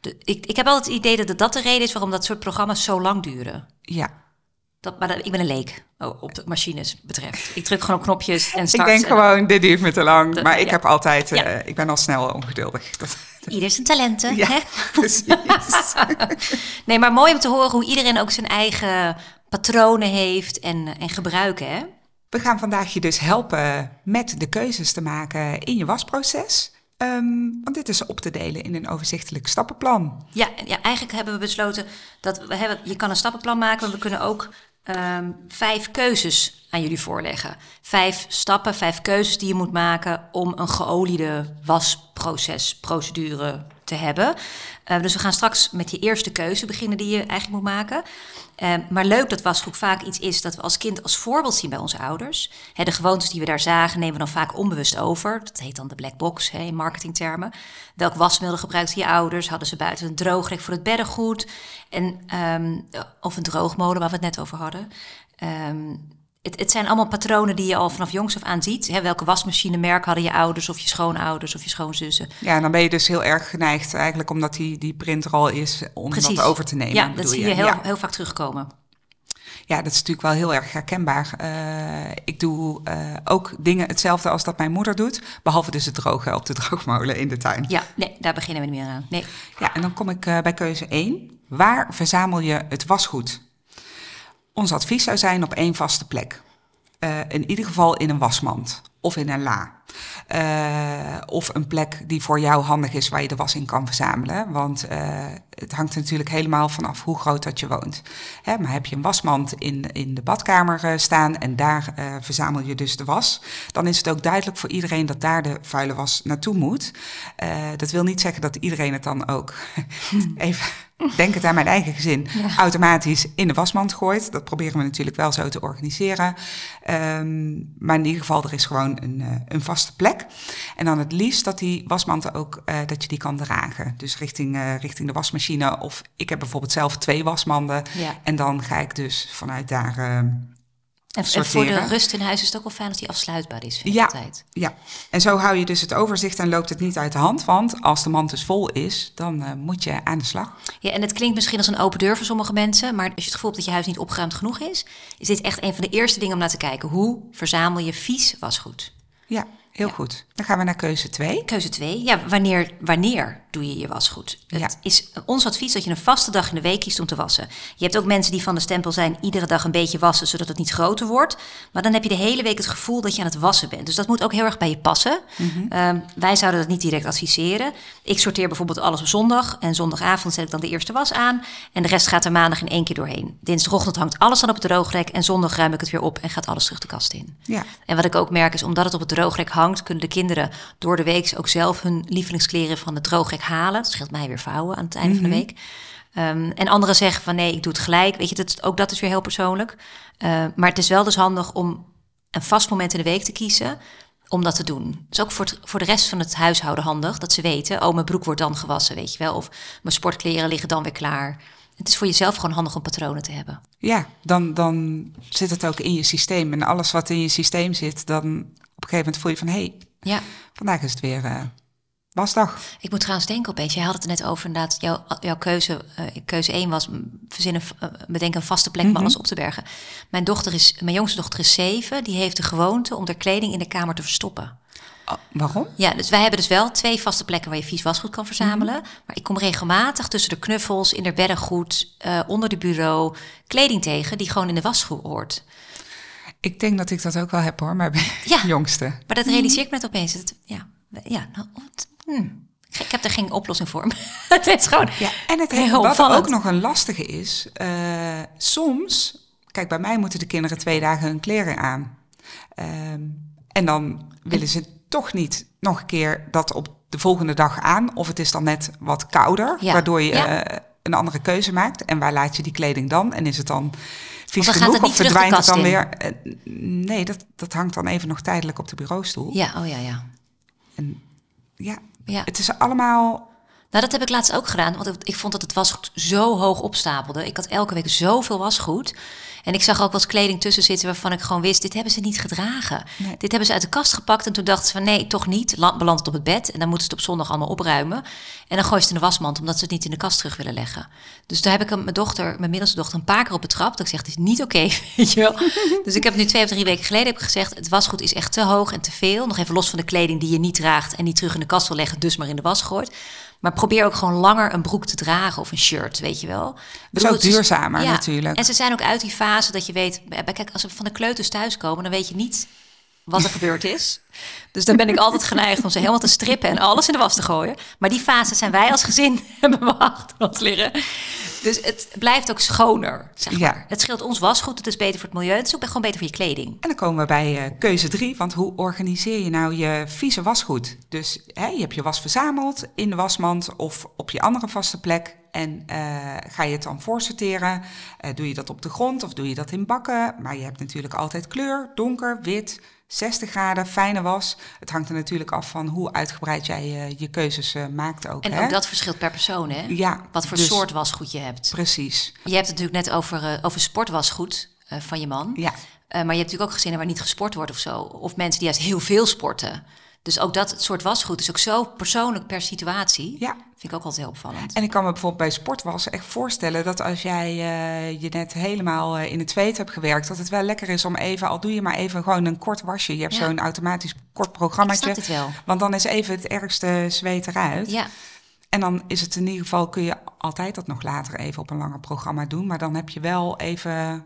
De- ik, ik heb altijd het idee dat dat de reden is waarom dat soort programma's zo lang duren. Ja. Dat, maar dat- ik ben een leek oh, op de machines betreft. Ik druk gewoon op knopjes en Ik start. denk en- gewoon, dit duurt me te lang. Dat- maar ik ja. heb altijd, eh, ik ben al snel ongeduldig. Dat, Ieder zijn talenten. ja, Hè? precies. [LAUGHS] Nee, maar mooi om te horen hoe iedereen ook zijn eigen patronen heeft en, en gebruiken. Hè? We gaan vandaag je dus helpen met de keuzes te maken in je wasproces. Ehm, want dit is op te delen in een overzichtelijk stappenplan. Ja, ja, eigenlijk hebben we besloten dat we hebben, je kan een stappenplan maken, maar we kunnen ook ehm, vijf keuzes aan jullie voorleggen. Vijf stappen, vijf keuzes die je moet maken om een geoliede wasproces, procedure te hebben. Eh, dus we gaan straks met je eerste keuze beginnen die je eigenlijk moet maken. Eh, maar leuk dat wasgoed vaak iets is dat we als kind als voorbeeld zien bij onze ouders. De gewoontes die we daar zagen nemen we dan vaak onbewust over. Dat heet dan de black box hè, in marketingtermen. Welk wasmiddel gebruikten je ouders? Hadden ze buiten een droogrek voor het beddengoed? En, ehm, of een droogmolen waar we het net over hadden. Ehm, het, het zijn allemaal patronen die je al vanaf jongs af aan ziet. Hè, welke wasmachinemerk hadden je ouders of je schoonouders of je schoonzussen? Ja, en dan ben je dus heel erg geneigd eigenlijk omdat die, die printer al is om Precies. dat over te nemen. Ja, dat zie je heel, Ja. heel vaak terugkomen. Ja, dat is natuurlijk wel heel erg herkenbaar. Eh, ik doe eh, ook dingen hetzelfde als dat mijn moeder doet. Behalve dus het drogen op de [LAUGHS] droogmolen in de tuin. Ja, nee, daar beginnen we niet meer aan. Nee. Ja, en dan kom ik eh, bij keuze 1. Waar verzamel je het wasgoed? Ons advies zou zijn op één vaste plek. Eh, in ieder geval in een wasmand of in een la. Eh, of een plek die voor jou handig is waar je de was in kan verzamelen. Want eh, het hangt natuurlijk helemaal vanaf hoe groot dat je woont. Hè, maar heb je een wasmand in, in de badkamer staan en daar verzamel je dus de was, dan is het ook duidelijk voor iedereen dat daar de vuile was naartoe moet. Dat wil niet zeggen dat iedereen het dan ook [LAUGHS] even denk het aan mijn eigen gezin, automatisch in de wasmand gooit. Dat proberen we natuurlijk wel zo te organiseren. Ehm, maar in ieder geval, er is gewoon een, eh, een vaste plek. En dan het liefst dat die wasmand ook, eh, dat je die kan dragen. Dus richting, eh, richting de wasmachine. Of ik heb bijvoorbeeld zelf twee wasmanden. Ja. En dan ga ik dus vanuit daar... En, en voor de rust in huis is het ook wel fijn als die afsluitbaar is. Vind ik Ja. altijd. ja, en zo hou je dus het overzicht en loopt het niet uit de hand. Want als de mand dus vol is, dan eh, moet je aan de slag. Ja, en het klinkt misschien als een open deur voor sommige mensen, maar als je het gevoel hebt dat je huis niet opgeruimd genoeg is, is dit echt een van de eerste dingen om naar te kijken. Hoe verzamel je vies wasgoed? Ja, heel goed. Dan gaan we naar keuze 2. Keuze 2. Ja, wanneer, wanneer doe je je wasgoed? Het Ja. is ons advies dat je een vaste dag in de week kiest om te wassen. Je hebt ook mensen die van de stempel zijn iedere dag een beetje wassen, zodat het niet groter wordt. Maar dan heb je de hele week het gevoel dat je aan het wassen bent. Dus dat moet ook heel erg bij je passen. Ehm, wij zouden dat niet direct adviseren. Ik sorteer bijvoorbeeld alles op zondag. En zondagavond zet ik dan de eerste was aan. En de rest gaat er maandag in één keer doorheen. Dinsdagochtend hangt alles dan op het droogrek. En zondag ruim ik het weer op en gaat alles terug de kast in. Ja. En wat ik ook merk is, omdat het op het droogrek hangt, kunnen de kinderen door de week ook zelf hun lievelingskleren van het droogrek halen. Dat scheelt mij weer vouwen aan het einde van de week. Ehm, en anderen zeggen van nee, ik doe het gelijk. Weet je, dat, ook dat is weer heel persoonlijk. Eh, maar het is wel dus handig om een vast moment in de week te kiezen om dat te doen. Het is ook voor, het- voor de rest van het huishouden handig dat ze weten, oh, mijn broek wordt dan gewassen, weet je wel. Of mijn sportkleren liggen dan weer klaar. Het is voor jezelf gewoon handig om patronen te hebben. Ja, dan, dan zit het ook in je systeem. En alles wat in je systeem zit, dan op een gegeven moment voel je van... hé, hey, Ja. vandaag is het weer eh, wasdag. Ik moet trouwens denken opeens, jij had het er net over inderdaad, jouw, jouw keuze, eh, keuze 1 was mm, verzinnen, uh, bedenk een vaste plek om alles op te bergen. Mijn dochter is, mijn jongste dochter is zeven, die heeft de gewoonte om haar kleding in de kamer te verstoppen. Oh, waarom? Ja, dus wij hebben dus wel twee vaste plekken waar je vies wasgoed kan verzamelen. Maar ik kom regelmatig tussen de knuffels, in de beddengoed, eh, onder de bureau, kleding tegen die gewoon in de was hoort. Ik denk dat ik dat ook wel heb hoor, maar bij Ja. de [LAUGHS] jongste. Maar dat realiseer ik me net opeens. Dat, ja, ja nou, hmm. ik heb er geen oplossing voor. [LAUGHS] het is gewoon... Ja, en het Heel wat ook nog een lastige is, eh, soms, kijk, bij mij moeten de kinderen twee dagen hun kleren aan. Ehm, en dan willen ze toch niet nog een keer dat op de volgende dag aan. Of het is dan net wat kouder, Ja. waardoor je Ja. eh, een andere keuze maakt. En waar laat je die kleding dan? En is het dan vies het genoeg? Of verdwijnt het dan in? weer? Eh, nee, dat, dat hangt dan even nog tijdelijk op de bureaustoel. Ja, oh ja, ja. Ja, ja. het is allemaal... Nou, dat heb ik laatst ook gedaan, want ik- ik vond dat het wasgoed zo hoog opstapelde. Ik had elke week zoveel wasgoed. En ik zag ook wel eens kleding tussen zitten waarvan ik gewoon wist, dit hebben ze niet gedragen. Nee. Dit hebben ze uit de kast gepakt en toen dachten ze van nee, toch niet. La- Belandt het op het bed en dan moeten ze het op zondag allemaal opruimen. En dan gooien ze het in de wasmand, omdat ze het niet in de kast terug willen leggen. Dus daar heb ik mijn dochter, mijn middelste dochter, een paar keer op betrapt. Dat ik zeg, het is niet oké, [LAUGHS] weet je wel. [LAUGHS] dus ik heb nu twee of drie weken geleden heb ik gezegd, het wasgoed is echt te hoog en te veel. Nog even los van de kleding die je niet draagt en niet terug in de kast wil leggen, dus maar in de was gooit. Maar probeer ook gewoon langer een broek te dragen of een shirt, weet je wel. Ik bedoel, ook is- duurzamer natuurlijk. En ze zijn ook uit die fase dat je weet... bij- Kijk, als we van de kleuters thuiskomen, dan weet je niet wat er [LAUGHS] gebeurd is. Dus dan ben ik altijd geneigd om ze helemaal te strippen en alles in de was te gooien. Maar die fase zijn wij als gezin, [LAUGHS] hebben we achter ons liggen. Dus het blijft ook schoner, zeg Ja. maar. Het scheelt ons wasgoed, het is beter voor het milieu. Het is ook gewoon beter voor je kleding. En dan komen we bij eh, keuze drie, want hoe organiseer je nou je vieze wasgoed? Dus hè, je hebt je was verzameld in de wasmand of op je andere vaste plek. En eh, ga je het dan voorsorteren? Eh, doe je dat op de grond of doe je dat in bakken? Maar je hebt natuurlijk altijd kleur, donker, wit, 60 graden, fijne was. Het hangt er natuurlijk af van hoe uitgebreid jij eh, je keuzes eh, maakt ook. En hè? ook dat verschilt per persoon, hè? Ja, Wat voor dus- soort wasgoed je hebt. Precies, Je hebt het natuurlijk net over, eh, over sportwasgoed van je man. ja. Maar je hebt natuurlijk ook gezinnen waar niet gesport wordt of zo. Of mensen die juist heel veel sporten. Dus ook dat soort wasgoed is ook zo persoonlijk per situatie. Ja. Vind ik ook altijd heel opvallend. En ik kan me bijvoorbeeld bij sportwas echt voorstellen dat als jij eh, je net helemaal eh, in het zweet hebt gewerkt, dat het wel lekker is om even, al doe je maar even gewoon een kort wasje. Je hebt Ja. zo'n automatisch kort programmaatje. dit wel. Want dan is even het ergste zweet eruit. Ja, En dan is het in ieder geval, kun je altijd dat nog later even op een langer programma doen. Maar dan heb je wel even,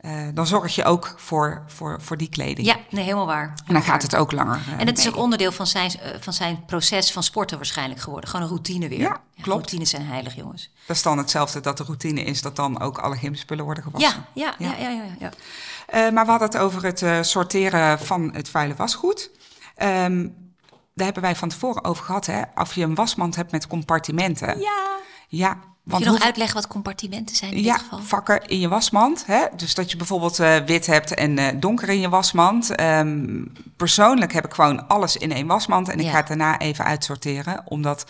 eh, dan zorg je ook voor, voor, voor die kleding. ja nee, helemaal waar. En dan gaat het ook langer. eh, En het is ook onderdeel van zijn, eh, van zijn proces van sporten waarschijnlijk geworden. Gewoon een routine weer. Ja, klopt. Routines zijn heilig, jongens. Dat is dan hetzelfde dat de routine is dat dan ook alle gymspullen worden gewassen. Ja, ja, Ja. ja, ja, maar we hadden het over het sorteren van het vuile wasgoed. Ehm, daar hebben wij van tevoren over gehad, hè? Of je een wasmand hebt met compartimenten. Ja. Ja, Want je nog uitleggen wat compartimenten zijn in ja, dit geval? vakken in je wasmand. Hè? Dus dat je bijvoorbeeld eh, wit hebt en eh, donker in je wasmand. Ehm, persoonlijk heb ik gewoon alles in één wasmand. En ik ga het daarna even uitsorteren. Omdat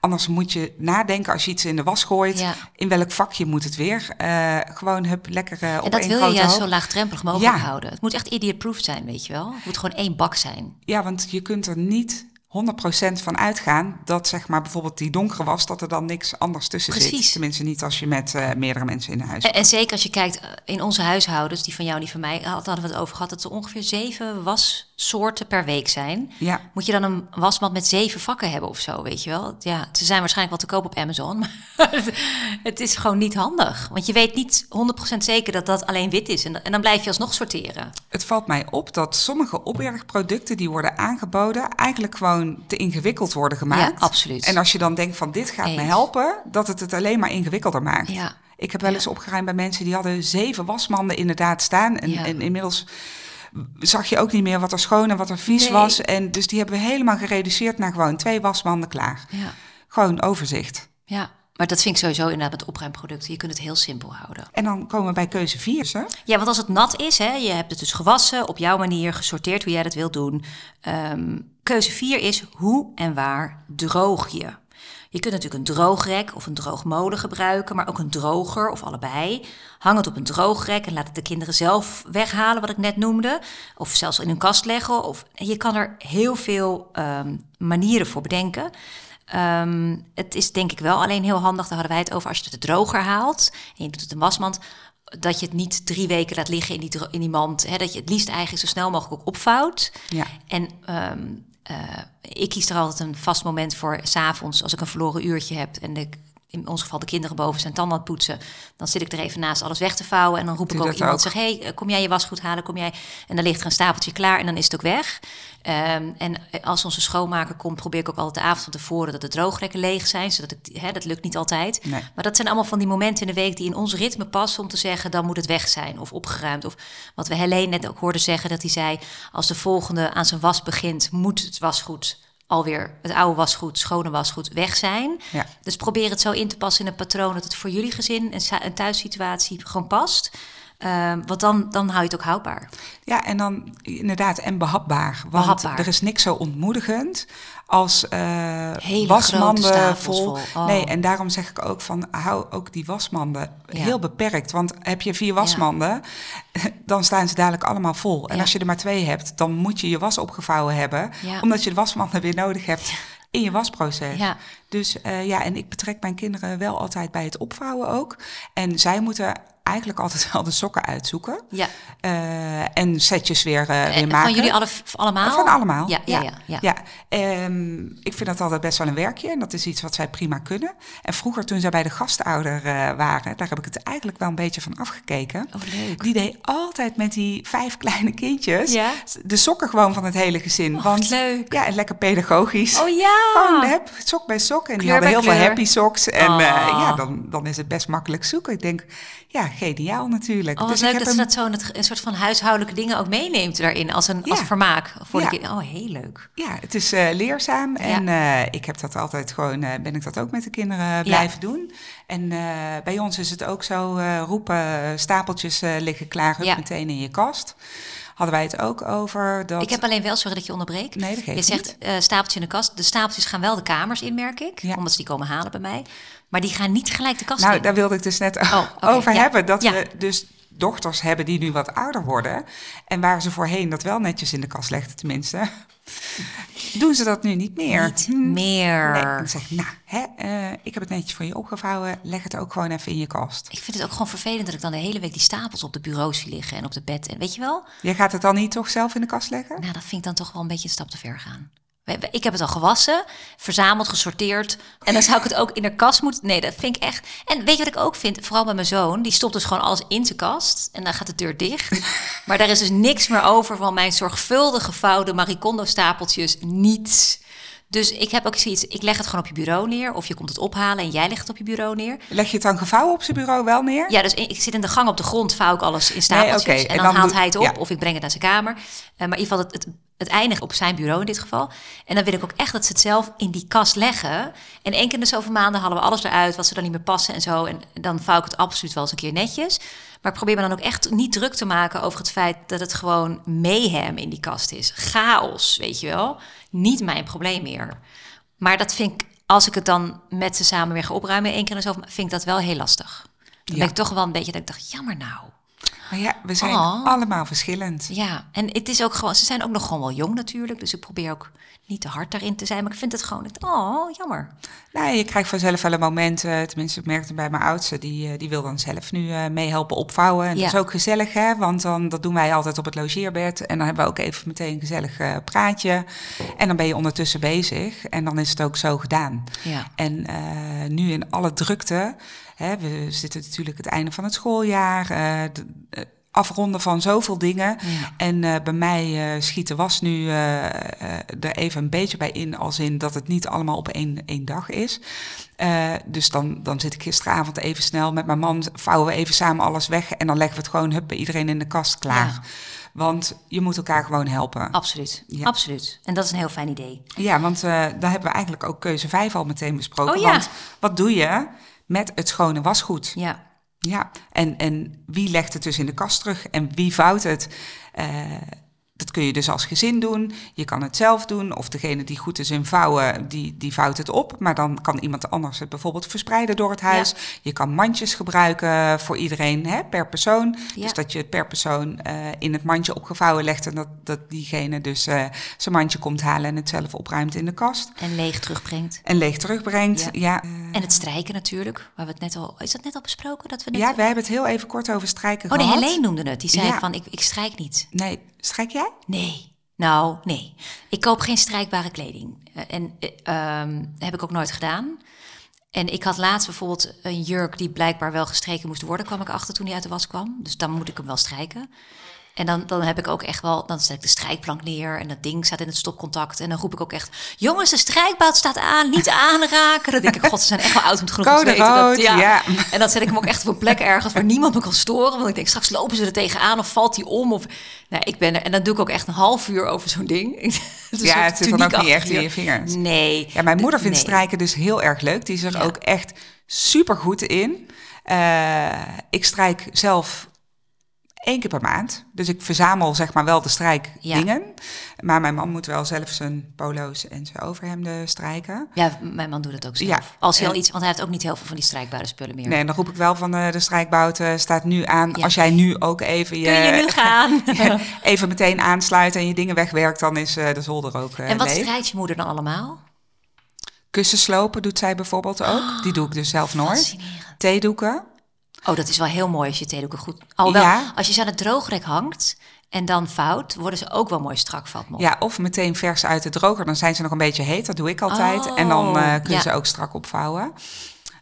anders moet je nadenken als je iets in de was gooit. Ja. In welk vakje moet het weer? Eh, gewoon hup, lekker op En dat wil je juist hoop. zo laagdrempelig mogelijk houden. Het moet echt idiot-proof zijn, weet je wel. Het moet gewoon één bak zijn. Ja, want je kunt er niet 100% van uitgaan dat zeg maar bijvoorbeeld die donkere was, dat er dan niks anders tussen Precies. zit. Tenminste niet als je met eh, meerdere mensen in huis En, en zeker als je kijkt eh, in onze huishoudens, die van jou en die van mij, had- hadden we het over gehad dat er ongeveer zeven wassoorten per week zijn. Ja, Moet je dan een wasmand met zeven vakken hebben of zo, weet je wel? Ja, ze zijn waarschijnlijk wel te koop op Amazon, [LAUGHS] maar het, is gewoon niet handig. Want je weet niet 100% zeker dat dat alleen wit is. En, en dan blijf je alsnog sorteren. het valt mij op dat sommige opbergproducten die worden aangeboden eigenlijk gewoon te ingewikkeld worden gemaakt. Ja, absoluut. En als je dan denkt van dit gaat me helpen, dat het het alleen maar ingewikkelder maakt. Ja. Ik heb wel eens opgeruimd bij mensen die hadden zeven wasmanden inderdaad staan. En, Ja. en inmiddels zag je ook niet meer wat er schoon en wat er vies Nee. was. En dus die hebben we helemaal gereduceerd naar gewoon twee wasmanden klaar. Ja. Gewoon overzicht. ja, maar dat vind ik sowieso inderdaad met opruimproducten. Je kunt het heel simpel houden. En dan komen we bij keuze 4. Hè? Ja, want als het nat is, hè, je hebt het dus gewassen, op jouw manier gesorteerd hoe jij dat wilt doen. Ehm, keuze 4 is hoe en waar droog je. Je kunt natuurlijk een droogrek of een droogmolen gebruiken, maar ook een droger of allebei. Hang het op een droogrek en laat het de kinderen zelf weghalen, wat ik net noemde. Of zelfs in hun kast leggen. Of, je kan er heel veel ehm, manieren voor bedenken. Ehm, het is denk ik wel alleen heel handig, daar hadden wij het over, als je het de droger haalt en je doet het in een wasmand, dat je het niet drie weken laat liggen in die, in die mand. Hè, dat je het liefst eigenlijk zo snel mogelijk ook opvouwt. Ja. En ehm, eh, ik kies er altijd een vast moment voor, s'avonds, als ik een verloren uurtje heb en de, in ons geval de kinderen boven zijn tanden aan het poetsen, dan zit ik er even naast alles weg te vouwen en dan roep Doe ik ook iemand, ook. zeg, hey, eh, kom jij je wasgoed halen, kom jij... En dan ligt er een stapeltje klaar en dan is het ook weg. Ehm, en als onze schoonmaker komt, probeer ik ook altijd de avond van tevoren dat de droogrekken leeg zijn, zodat ik, hè, dat lukt niet altijd. Nee. Maar dat zijn allemaal van die momenten in de week die in ons ritme passen om te zeggen, dan moet het weg zijn of opgeruimd. Of wat we Helene net ook hoorden zeggen, dat hij zei, als de volgende aan zijn was begint, moet het wasgoed alweer het oude wasgoed, schone wasgoed weg zijn. Ja. Dus probeer het zo in te passen in een patroon dat het voor jullie gezin en een thuissituatie gewoon past. Ehm, want dan, dan hou je het ook houdbaar. Ja, en dan inderdaad, en behapbaar. Want Behapbaar. er is niks zo ontmoedigend als eh wasmanden vol. vol. Oh. Nee, en daarom zeg ik ook van, hou ook die wasmanden Ja. heel beperkt. Want heb je vier wasmanden, [LAUGHS] dan staan ze dadelijk allemaal vol. En Ja. als je er maar twee hebt, dan moet je je was opgevouwen hebben. Omdat je de wasmanden weer nodig hebt in je wasproces. Ja. Dus eh, ja, en ik betrek mijn kinderen wel altijd bij het opvouwen ook. En zij moeten eigenlijk altijd wel de sokken uitzoeken. Ja. Eh, en setjes weer, eh, weer En maken. van jullie alle, allemaal? Van allemaal. Ja, ja, ja. ja. Ehm, ik vind dat altijd best wel een werkje. En dat is iets wat zij prima kunnen. En vroeger, toen zij bij de gastouder eh, waren, daar heb ik het eigenlijk wel een beetje van afgekeken. Oh, leuk. Die deed altijd met die vijf kleine kindjes Ja? de sokken gewoon van het hele gezin. Oh, Want leuk. ja, en lekker pedagogisch. Oh ja! Gewoon heb, sok bij sok. En die hadden heel veel happy socks. En Oh. eh, ja, dan, dan is het best makkelijk zoeken. Ik denk, ja, geniaal natuurlijk. Oh, Dus ik leuk heb dat ze dat zo een soort van huishoudelijke dingen ook meeneemt daarin als een als vermaak voor Ja. de kinderen. Oh, heel leuk. Ja, het is eh, leerzaam en eh, ik heb dat altijd gewoon, eh, ben ik dat ook met de kinderen blijven doen. En bij ons is het ook zo, roepen, stapeltjes liggen klaar, hup, meteen in je kast. Hadden wij het ook over dat... Ik heb alleen wel, sorry dat je onderbreek. Nee, dat Je zegt eh, stapeltje in de kast. De stapeltjes gaan wel de kamers in, merk ik. Ja. Omdat ze die komen halen bij mij. Maar die gaan niet gelijk de kast Nou, in. daar wilde ik dus net Oh, [LAUGHS] over ja. hebben. Dat Ja. we dus dochters hebben die nu wat ouder worden. En waar ze voorheen dat wel netjes in de kast legden tenminste. [LAUGHS] doen ze dat nu niet meer. Niet Hm. meer. Nee, zeg ik, nou, hè, eh, ik heb het netjes voor je opgevouwen. Leg het ook gewoon even in je kast. Ik vind het ook gewoon vervelend dat ik dan de hele week die stapels op de bureau zie liggen en op de bed. En weet je wel? Jij gaat het dan niet toch zelf in de kast leggen? Nou, dat vind ik dan toch wel een beetje een stap te ver gaan. Ik heb het al gewassen, verzameld, gesorteerd. En dan zou ik het ook in de kast moeten. Nee, dat vind ik echt. En weet je wat ik ook vind? Vooral bij mijn zoon. Die stopt dus gewoon alles in zijn kast. En dan gaat de deur dicht. [LAUGHS] Maar daar is dus niks meer over van mijn zorgvuldig gevouwde Maricondo stapeltjes. Niets. Dus ik heb ook zoiets. Ik leg het gewoon op je bureau neer. Of je komt het ophalen en jij legt het op je bureau neer. Leg je het dan gevouwen op zijn bureau wel neer? Ja, dus ik zit in de gang op de grond, vouw ik alles in stapeltjes. En, en dan, dan haalt hij het op ja. of ik breng het naar zijn kamer. Eh, maar in ieder geval, het, het, het eindigt op zijn bureau in dit geval. En dan wil ik ook echt dat ze het zelf in die kast leggen. En één keer in de zoveel maanden halen we alles eruit, wat ze dan niet meer passen en zo. En dan vouw ik het absoluut wel eens een keer netjes. Maar ik probeer me dan ook echt niet druk te maken over het feit dat het gewoon mayhem in die kast is. Chaos, weet je wel. Niet mijn probleem meer. Maar dat vind ik, als ik het dan met ze samen weer ga opruimen, één keer in de zoveel, vind ik dat wel heel lastig. Dan Ja. ben ik toch wel een beetje dat ik dacht, jammer nou. Maar ja, we zijn Oh. allemaal verschillend. Ja, en het is ook gewoon, ze zijn ook nog gewoon wel jong natuurlijk, dus ik probeer ook niet te hard daarin te zijn, maar ik vind het gewoon, oh, jammer. Nou, je krijgt vanzelf wel een moment, eh, tenminste ik merkte bij mijn oudste, die, eh, die wil dan zelf nu eh meehelpen opvouwen. En Ja. dat is ook gezellig, hè, want dan, dat doen wij altijd op het logeerbed. En dan hebben we ook even meteen een gezellig praatje. En dan ben je ondertussen bezig en dan is het ook zo gedaan. Ja. En nu in alle drukte, hè, we zitten natuurlijk het einde van het schooljaar, eh, de- eh, afronden van zoveel dingen. Ja. En eh, bij mij eh, schiet de was nu er even een beetje bij in, als in dat het niet allemaal op één, één dag is. Dus dan, dan zit ik gisteravond even snel met mijn man, vouwen we even samen alles weg en dan leggen we het gewoon hup, bij iedereen in de kast klaar. Ja. Want je moet elkaar gewoon helpen. Absoluut, Ja. absoluut. En dat is een heel fijn idee. Ja, want daar hebben we eigenlijk ook keuze 5 al meteen besproken. Oh ja. Want wat doe je met het schone wasgoed? Ja, Ja, en, en wie legt het dus in de kast terug en wie vouwt het? Eh, dat kun je dus als gezin doen. Je kan het zelf doen. Of degene die goed is in vouwen, die, die vouwt het op. Maar dan kan iemand anders het bijvoorbeeld verspreiden door het huis. Je kan mandjes gebruiken voor iedereen hè, per persoon. Ja. Dus dat je het per persoon eh, in het mandje opgevouwen legt. En dat, dat diegene dus eh, zijn mandje komt halen en het zelf opruimt in de kast. en leeg terugbrengt. En leeg terugbrengt. Ja. Ja, En het strijken natuurlijk, waar we het net al, is dat net al besproken? Dat we net ja, wij hebben het heel even kort over strijken Oh nee, gehad. Helene noemde het. Die zei van, ik, ik strijk niet. Nee, strijk jij? Nee. Nou, nee. Ik koop geen strijkbare kleding. Eh, En eh, ehm, heb ik ook nooit gedaan. En ik had laatst bijvoorbeeld een jurk die blijkbaar wel gestreken moest worden, kwam ik achter toen die uit de was kwam. Dus dan moet ik hem wel strijken. En dan, dan heb ik ook echt wel, dan zet ik de strijkplank neer en dat ding staat in het stopcontact. En dan roep ik ook echt, jongens, de strijkbout staat aan, niet aanraken. Dan denk ik, god, ze zijn echt wel oud om het genoeg Code te weten. rood, dat, ja. En dan zet ik hem ook echt op een plek ergens waar niemand me kan storen. Want ik denk, straks lopen ze er tegenaan of valt hij om. Of, nou, ik ben er, en dan doe ik ook echt een half uur over zo'n ding. [LAUGHS] Ja, het zit dan ook niet echt in je vingers. Nee. Ja, mijn moeder vindt Nee. strijken dus heel erg leuk. Die is er Ja. ook echt super goed in. Eh, ik strijk zelf één keer per maand. Dus ik verzamel zeg maar wel de strijkdingen. Maar mijn man moet wel zelf zijn polo's en zijn overhemden strijken. Ja, mijn man doet het ook zelf. Ja. Als hij al iets, want hij heeft ook niet heel veel van die strijkbare spullen meer. Nee, dan roep ik wel van eh, de strijkbout eh, staat nu aan. Ja. Als jij nu ook even je, Kun je nu gaan? [LAUGHS] even meteen aansluit en je dingen wegwerkt, dan is eh, de zolder ook eh en wat leeg. strijkt je moeder dan allemaal? Kussen slopen doet zij bijvoorbeeld ook. [GASPS] Die doe ik dus zelf nooit. Theedoeken. Oh, dat is wel heel mooi als je theedoeken goed... Alhoewel, Ja. als je ze aan het droogrek hangt en dan vouwt, worden ze ook wel mooi strak vatmol. Ja, of meteen vers uit de droger. Dan zijn ze nog een beetje heet. Dat doe ik altijd. Oh, en dan eh kunnen ja. ze ook strak opvouwen.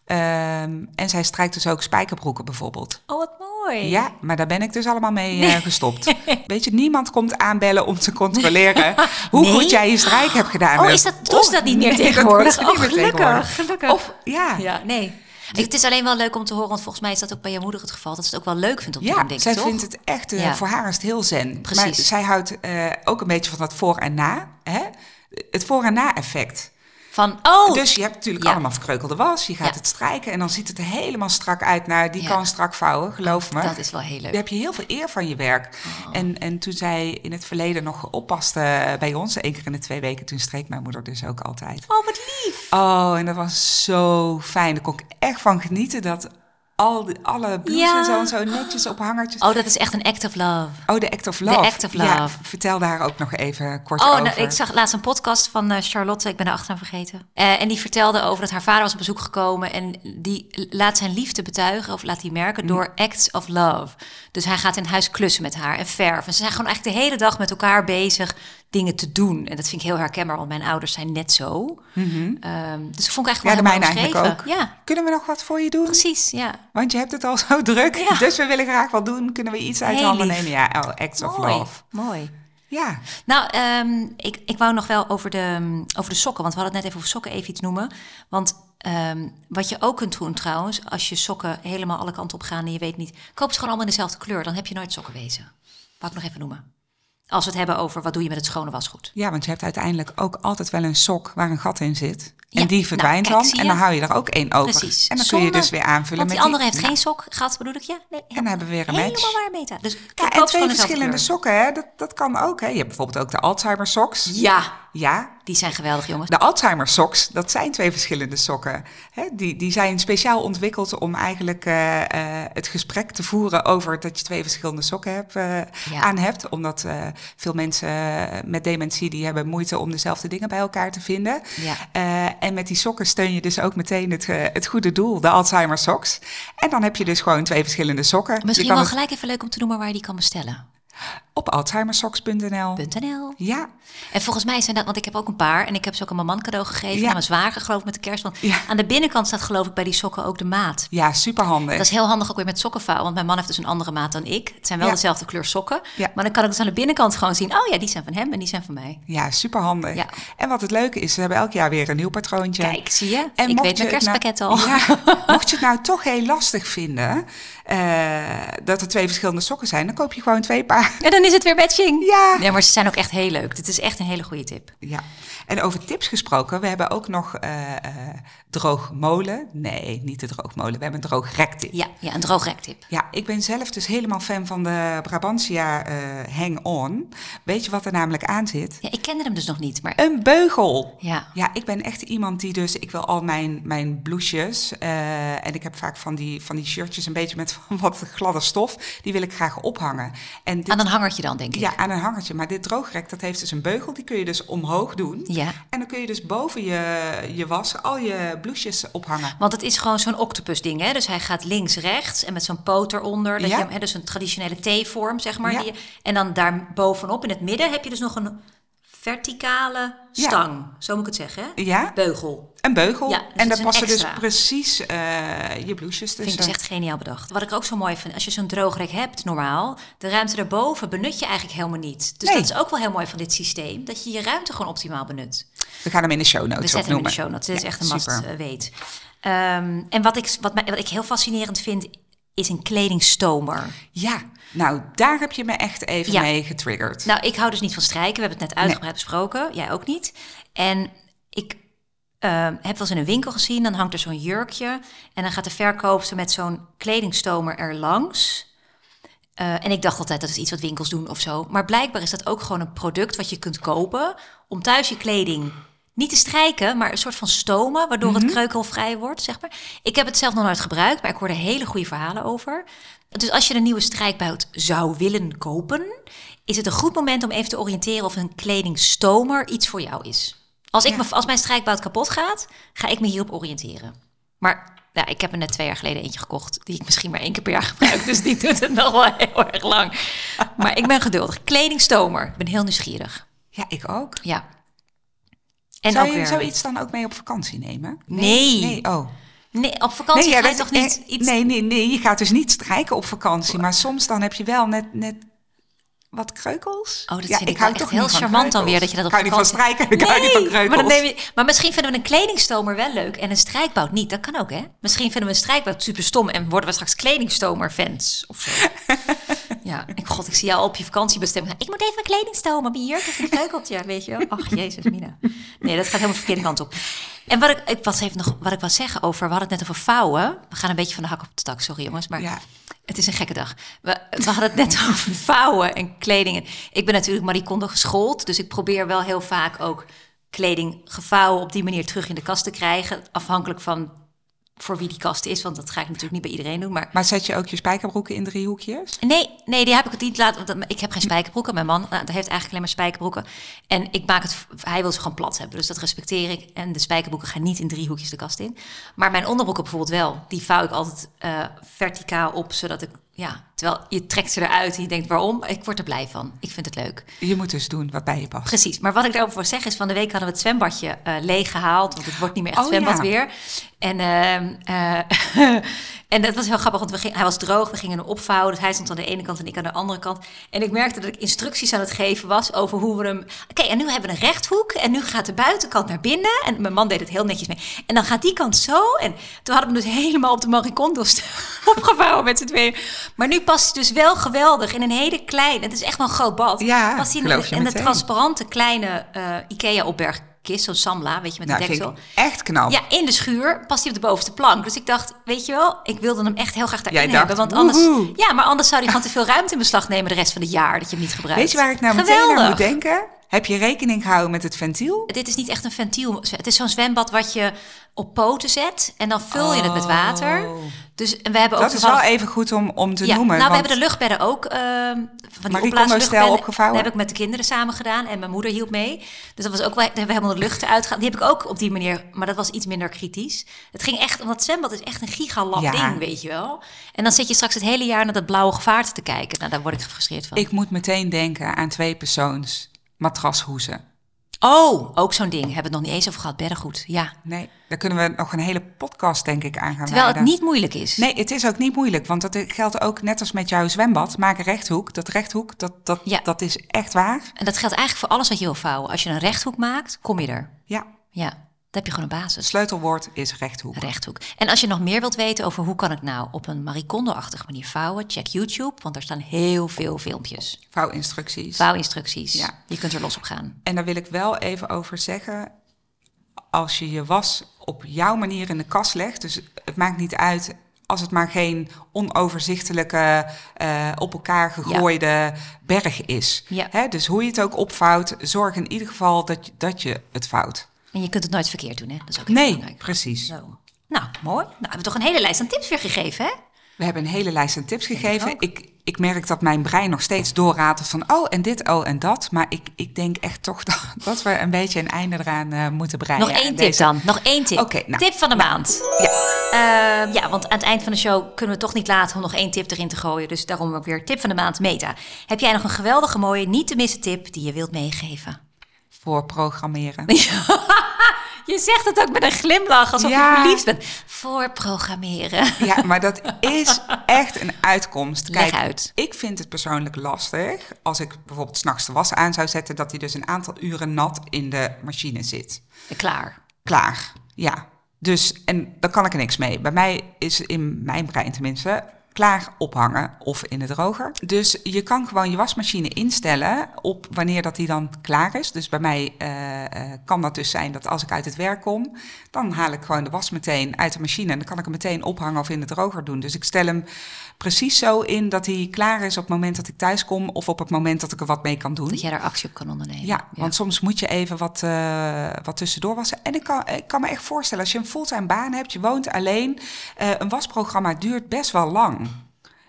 Ehm, en zij strijkt dus ook spijkerbroeken bijvoorbeeld. Oh, wat mooi. Ja, maar daar ben ik dus allemaal mee eh, gestopt. [LAUGHS] Weet je, niemand komt aanbellen om te controleren [LAUGHS] hoe Nee? goed jij je strijk hebt gedaan. Oh, is dat, doen ze dat niet meer [LAUGHS] tegenwoordig? oh, gelukkig, gelukkig. Of, ja, ja, nee. Het is alleen wel leuk om te horen, want volgens mij is dat ook bij jouw moeder het geval. Dat ze het ook wel leuk vindt om te Ja, doen, denk zij ik, toch? vindt het echt, eh, Ja. voor haar is het heel zen. Precies. Maar zij houdt eh, ook een beetje van dat voor en na. Hè? Het voor en na effect. Van, oh, Dus je hebt natuurlijk Ja. allemaal verkreukelde was. Je gaat Ja. het strijken en dan ziet het er helemaal strak uit. Nou, die Ja. kan strak vouwen, geloof me. dat is wel heel leuk. Dan heb je heel veel eer van je werk. En, en toen zij in het verleden nog oppaste bij ons, één keer in de twee weken, toen streek mijn moeder dus ook altijd. Oh, wat lief. Oh, en dat was zo fijn. Daar kon ik echt van genieten dat al die, alle Ja. en zo, en zo netjes op hangertjes. Oh, dat is echt een act of love. Oh, de Act of Love. Act of Ja, Love. vertel daar ook nog even kort Oh, over. nou, ik zag laatst een podcast van eh, Charlotte, ik ben de achternaam vergeten. Eh, en die vertelde over dat haar vader was op bezoek gekomen en die laat zijn liefde betuigen of laat die merken door acts of love. Dus hij gaat in huis klussen met haar en verven. En ze zijn gewoon eigenlijk de hele dag met elkaar bezig dingen te doen. En dat vind ik heel herkenbaar, want mijn ouders zijn net zo. Ehm, dus ik vond ik eigenlijk ja, wel de mooi eigenlijk omschreven. ook. Ja, Kunnen we nog wat voor je doen? precies. Ja. Want je hebt het al zo [LAUGHS] druk. Ja. Dus we willen graag wat doen. Kunnen we iets uit de handen nemen? Ja, oh, Acts of Mooi, Love. mooi. Ja, Nou, ehm, ik, ik wou nog wel over de, over de sokken, want we hadden het net even over sokken even iets noemen. Want ehm, wat je ook kunt doen trouwens, als je sokken helemaal alle kanten op gaan en je weet niet, koop ze gewoon allemaal in dezelfde kleur, dan heb je nooit sokkenwezen. Wou ik nog even noemen. Als we het hebben over wat doe je met het schone wasgoed. ja, want je hebt uiteindelijk ook altijd wel een sok waar een gat in zit. En Ja, die nou, verdwijnt kijk, dan. En dan hou je er ook één over. Precies. En dan kun je dus weer aanvullen Want met die andere heeft nou, geen sok, gat bedoel ik, ja? Nee, En dan hebben we weer een match. Helemaal waar, Meta. Dus Ja, koop en ze gewoon twee verschillende sokken, hè? Dat, dat kan ook. Hè? Je hebt bijvoorbeeld ook de Alzheimer socks. Ja, Ja, die zijn geweldig, jongens. de Alzheimer socks, dat zijn twee verschillende sokken. Hè? Die, die zijn speciaal ontwikkeld om eigenlijk eh, eh, het gesprek te voeren over dat je twee verschillende sokken hebt, eh, Ja. aan hebt. Omdat veel mensen met dementie die hebben moeite om dezelfde dingen bij elkaar te vinden. Ja. En met die sokken steun je dus ook meteen het, eh, het goede doel, de Alzheimer socks. En dan heb je dus gewoon twee verschillende sokken. Misschien wel het gelijk even leuk om te noemen waar je die kan bestellen. Op alzheimersocks.nl. .nl. Ja, En volgens mij zijn dat, want ik heb ook een paar en ik heb ze ook aan mijn man cadeau gegeven. Ja. Aan mijn zwager geloof ik met de kerst. Want Ja. aan de binnenkant staat geloof ik bij die sokken ook de maat. ja superhandig. Dat is heel handig ook weer met sokkenvouwen, want mijn man heeft dus een andere maat dan ik. Het zijn wel Ja. dezelfde kleur sokken, Ja. maar dan kan ik dus aan de binnenkant gewoon zien, oh ja, die zijn van hem en die zijn van mij. Ja, superhandig. Ja. En wat het leuke is, we hebben elk jaar weer een nieuw patroontje. Kijk, zie je? En ik weet mijn nou- kerstpakket al. [LAUGHS] Mocht je het nou toch heel lastig vinden eh, dat er twee verschillende sokken zijn, dan koop je gewoon twee paar. En dan is het weer matching. Ja. Ja, maar ze zijn ook echt heel leuk. Dit is echt een hele goede tip. Ja. En over tips gesproken, we hebben ook nog eh droogmolen. Nee, niet de droogmolen. We hebben een droogrektip. Ja, ja een droogrektip. Ja, ik ben zelf dus helemaal fan van de Brabantia eh Hang On. Weet je wat er namelijk aan zit? Ja, ik kende hem dus nog niet, maar Een beugel. ja. Ja, ik ben echt iemand die dus, ik wil al mijn, mijn blouses en ik heb vaak van die, van die shirtjes een beetje met van [LAUGHS] wat gladde stof, die wil ik graag ophangen. En dit, Aan een hangertje dan, denk ik. ja, aan een hangertje. Maar dit droogrek, dat heeft dus een beugel, die kun je dus omhoog doen. Ja. En dan kun je dus boven je, je was al je blouses ophangen. Want het is gewoon zo'n octopus ding, hè? Dus hij gaat links, rechts en met zo'n poot eronder. Dat Ja. je, hem- hè, dus een traditionele T-vorm, zeg maar. Ja. Die je- en dan daar bovenop in het midden heb je dus nog een verticale Ja. stang. Zo moet ik het zeggen, hè? Ja, Beugel. een beugel. Ja, dus en daar passen dus precies eh, je blouses Vind ik tussen. dus echt geniaal bedacht. Wat ik ook zo mooi vind, als je zo'n droogrek hebt normaal, de ruimte daarboven benut je eigenlijk helemaal niet. Dus Nee. dat is ook wel heel mooi van dit systeem, dat je je ruimte gewoon optimaal benut. We gaan hem in de show We notes zetten hem in de show notes. Dit is Ja, echt een must super. eh, weet. Ehm, en wat ik, wat, mij, wat ik heel fascinerend vind, is een kledingstomer. Ja, nou daar heb je me echt even Ja. mee getriggerd. Nou, ik hou dus niet van strijken. We hebben het net uitgebreid besproken. Jij ook niet. En ik eh, heb wel eens in een winkel gezien, dan hangt er zo'n jurkje. En dan gaat de verkoopster met zo'n kledingstomer er langs. Eh, en ik dacht altijd dat is iets wat winkels doen of zo. Maar blijkbaar is dat ook gewoon een product wat je kunt kopen om thuis je kleding niet te strijken, maar een soort van stomen, waardoor het kreukelvrij wordt, zeg maar. Ik heb het zelf nog nooit gebruikt, maar ik hoorde hele goede verhalen over. Dus als je een nieuwe strijkbout zou willen kopen, is het een goed moment om even te oriënteren of een kledingstomer iets voor jou is. Als, ik Ja. me, als mijn strijkbout kapot gaat, ga ik me hierop oriënteren. Maar ja, ik heb er net twee jaar geleden eentje gekocht, die ik misschien maar één keer per jaar [LAUGHS] gebruik. dus die doet het nog wel heel erg lang. Maar ik ben geduldig. Kledingstomer. Ik ben heel nieuwsgierig. Ja, ik ook. Ja. En Zou je weer... zoiets dan ook mee op vakantie nemen? Nee. Nee, oh. Nee, op vakantie ja, ga je toch niet eh, iets... Nee, nee, nee, je gaat dus niet strijken op vakantie. Maar soms dan heb je wel net, net wat kreukels. Oh, dat ja, vind ik, hou wel echt toch heel charmant dan weer dat je dat op Ik hou niet van vakantie- strijken, ik hou niet van kreukels. maar, dan neem je, maar misschien vinden we een kledingstomer wel leuk en een strijkbout niet. Dat kan ook, hè? Misschien vinden we een strijkbout super stom en worden we straks kledingstomer-fans of zo. [LAUGHS] ja, ik, god, ik zie jou op je vakantiebestemming. Ik moet even een kledingstomer, mijn jurk heeft een kreukeltje, [LAUGHS] weet je wel. Ach, jezus, Mina. Nee, dat gaat helemaal de verkeerde kant op. En wat ik, ik was even nog, wat ik wil zeggen over, we hadden het net over vouwen. We gaan een beetje van de hak op de tak, sorry jongens, maar... Ja. Het is een gekke dag. We, we hadden het net [LAUGHS] over vouwen en kleding. Ik ben natuurlijk Marie Kondo geschoold. Dus ik probeer wel heel vaak ook kleding gevouwen op die manier terug in de kast te krijgen. Afhankelijk van voor wie die kast is. Want dat ga ik natuurlijk niet bij iedereen doen. Maar Maar zet je ook je spijkerbroeken in driehoekjes? Nee, nee, die heb ik het niet laten. want Ik heb geen spijkerbroeken. Mijn man nou, heeft eigenlijk alleen maar spijkerbroeken. En ik maak het. Hij wil ze gewoon plat hebben. Dus dat respecteer ik. En de spijkerbroeken gaan niet in driehoekjes de kast in. Maar mijn onderbroeken bijvoorbeeld wel. Die vouw ik altijd eh, verticaal op, zodat ik. Ja, terwijl je trekt ze eruit en je denkt waarom. Ik word er blij van. Ik vind het leuk. Je moet dus doen wat bij je past. Precies. Maar wat ik daarover wil zeggen is, van de week hadden we het zwembadje eh leeg gehaald. Want het wordt niet meer echt Oh, zwembad ja. weer. En, ehm, eh, [LAUGHS] en dat was heel grappig, want we ging, hij was droog. We gingen hem opvouwen. Dus hij stond aan de ene kant en ik aan de andere kant. En ik merkte dat ik instructies aan het geven was over hoe we hem... Oké, en nu hebben we een rechthoek. En nu gaat de buitenkant naar binnen. En mijn man deed het heel netjes mee. En dan gaat die kant zo. En toen hadden we hem dus helemaal op de maricondos [LAUGHS] opgevouwen met z'n tweeën. Maar nu past hij dus wel geweldig in een hele kleine... Het is echt wel een groot bad. Ja, past hij in, de transparante kleine eh, Ikea-opbergkist. Zo'n Samla, weet je, met Nou, een deksel. echt knap. Ja, in de schuur past hij op de bovenste plank. Dus ik dacht, weet je wel, ik wilde hem echt heel graag daarin Jij dacht, hebben. Want anders, woehoe. ja, maar anders zou hij gewoon te veel ruimte in beslag nemen de rest van het jaar dat je hem niet gebruikt. Weet je waar ik nou meteen aan moet denken? Heb je rekening gehouden met het ventiel? Dit is niet echt een ventiel. Het is zo'n zwembad wat je op poten zet en dan vul je het met water. Dus en we hebben ook Oh. Dat is wel even goed om, om te ja, noemen. nou, we hebben de luchtbedden ook. ehm van die Marie opgevouwen? Dat heb ik met de kinderen samen gedaan en mijn moeder hielp mee. Dus dat was ook wel, daar hebben we helemaal de lucht eruit gehaald. Die heb ik ook op die manier, maar dat was iets minder kritisch. Het ging echt, want het zwembad is echt een gigalap Ja. ding, weet je wel. En dan zit je straks het hele jaar naar dat blauwe gevaarte te kijken. Nou, daar word ik gefrustreerd van. Ik moet meteen denken aan twee persoons matrashoezen. Oh, ook zo'n ding. Hebben we het nog niet eens over gehad. Beddengoed, ja. Nee, daar kunnen we nog een hele podcast denk ik aan gaan Terwijl het niet moeilijk is. Nee, het is ook niet moeilijk, want dat geldt ook net als met jouw zwembad. Maak een rechthoek. Dat rechthoek, dat, dat, Ja. dat is echt waar. En dat geldt eigenlijk voor alles wat je wil vouwen. Als je een rechthoek maakt, kom je er. Ja, Ja, dan heb je gewoon een basis. het sleutelwoord is rechthoek. rechthoek. En als je nog meer wilt weten over hoe kan ik nou op een Marie Kondo-achtige manier vouwen, check YouTube, want daar staan heel veel filmpjes. Vouwinstructies. Vouwinstructies. Ja. Je kunt er los op gaan. En daar wil ik wel even over zeggen. Als je je was op jouw manier in de kast legt, dus het maakt niet uit als het maar geen onoverzichtelijke, eh, op elkaar gegooide berg is. Ja. Hè, dus hoe je het ook opvouwt, zorg in ieder geval dat je, dat je het vouwt. En je kunt het nooit verkeerd doen, hè? Dat is ook heel Nee, belangrijk. precies. Zo. Nou, mooi. Nou, hebben we toch een hele lijst aan tips weer gegeven, hè? We hebben een hele lijst aan tips gegeven. Ik, ik merk dat mijn brein nog steeds doorratelt van oh en dit, oh en dat. Maar ik, ik denk echt toch [LAUGHS] dat, dat we een beetje een einde eraan eh, moeten breien. Nog één tip deze- dan. Nog één tip. Nou. Tip van de maand. Ja. Eh, ja, want aan het eind van de show kunnen we toch niet laten om nog één tip erin te gooien. Dus daarom ook weer tip van de maand meta. Heb jij nog een geweldige mooie, niet te missen tip die je wilt meegeven? Voor programmeren. [LAUGHS] Je zegt het ook met een glimlach, alsof Ja. je verliefd bent. Voorprogrammeren. Ja, maar dat is echt een uitkomst. Leg uit. Ik vind het persoonlijk lastig als ik bijvoorbeeld s'nachts de was aan zou zetten, dat hij dus een aantal uren nat in de machine zit. Klaar. Klaar. Ja. Dus, en daar kan ik er niks mee. Bij mij is in mijn brein tenminste klaar ophangen of in de droger. Dus je kan gewoon je wasmachine instellen op wanneer dat die dan klaar is. Dus bij mij eh, eh, kan dat dus zijn dat als ik uit het werk kom, dan haal ik gewoon de was meteen uit de machine en dan kan ik hem meteen ophangen of in de droger doen. Dus ik stel hem precies zo in dat hij klaar is op het moment dat ik thuis kom of op het moment dat ik er wat mee kan doen. Dat jij daar actie op kan ondernemen. Ja, want soms moet je even wat, eh, wat tussendoor wassen. En ik kan, ik kan me echt voorstellen, als je een fulltime baan hebt, je woont alleen, een wasprogramma duurt best wel lang.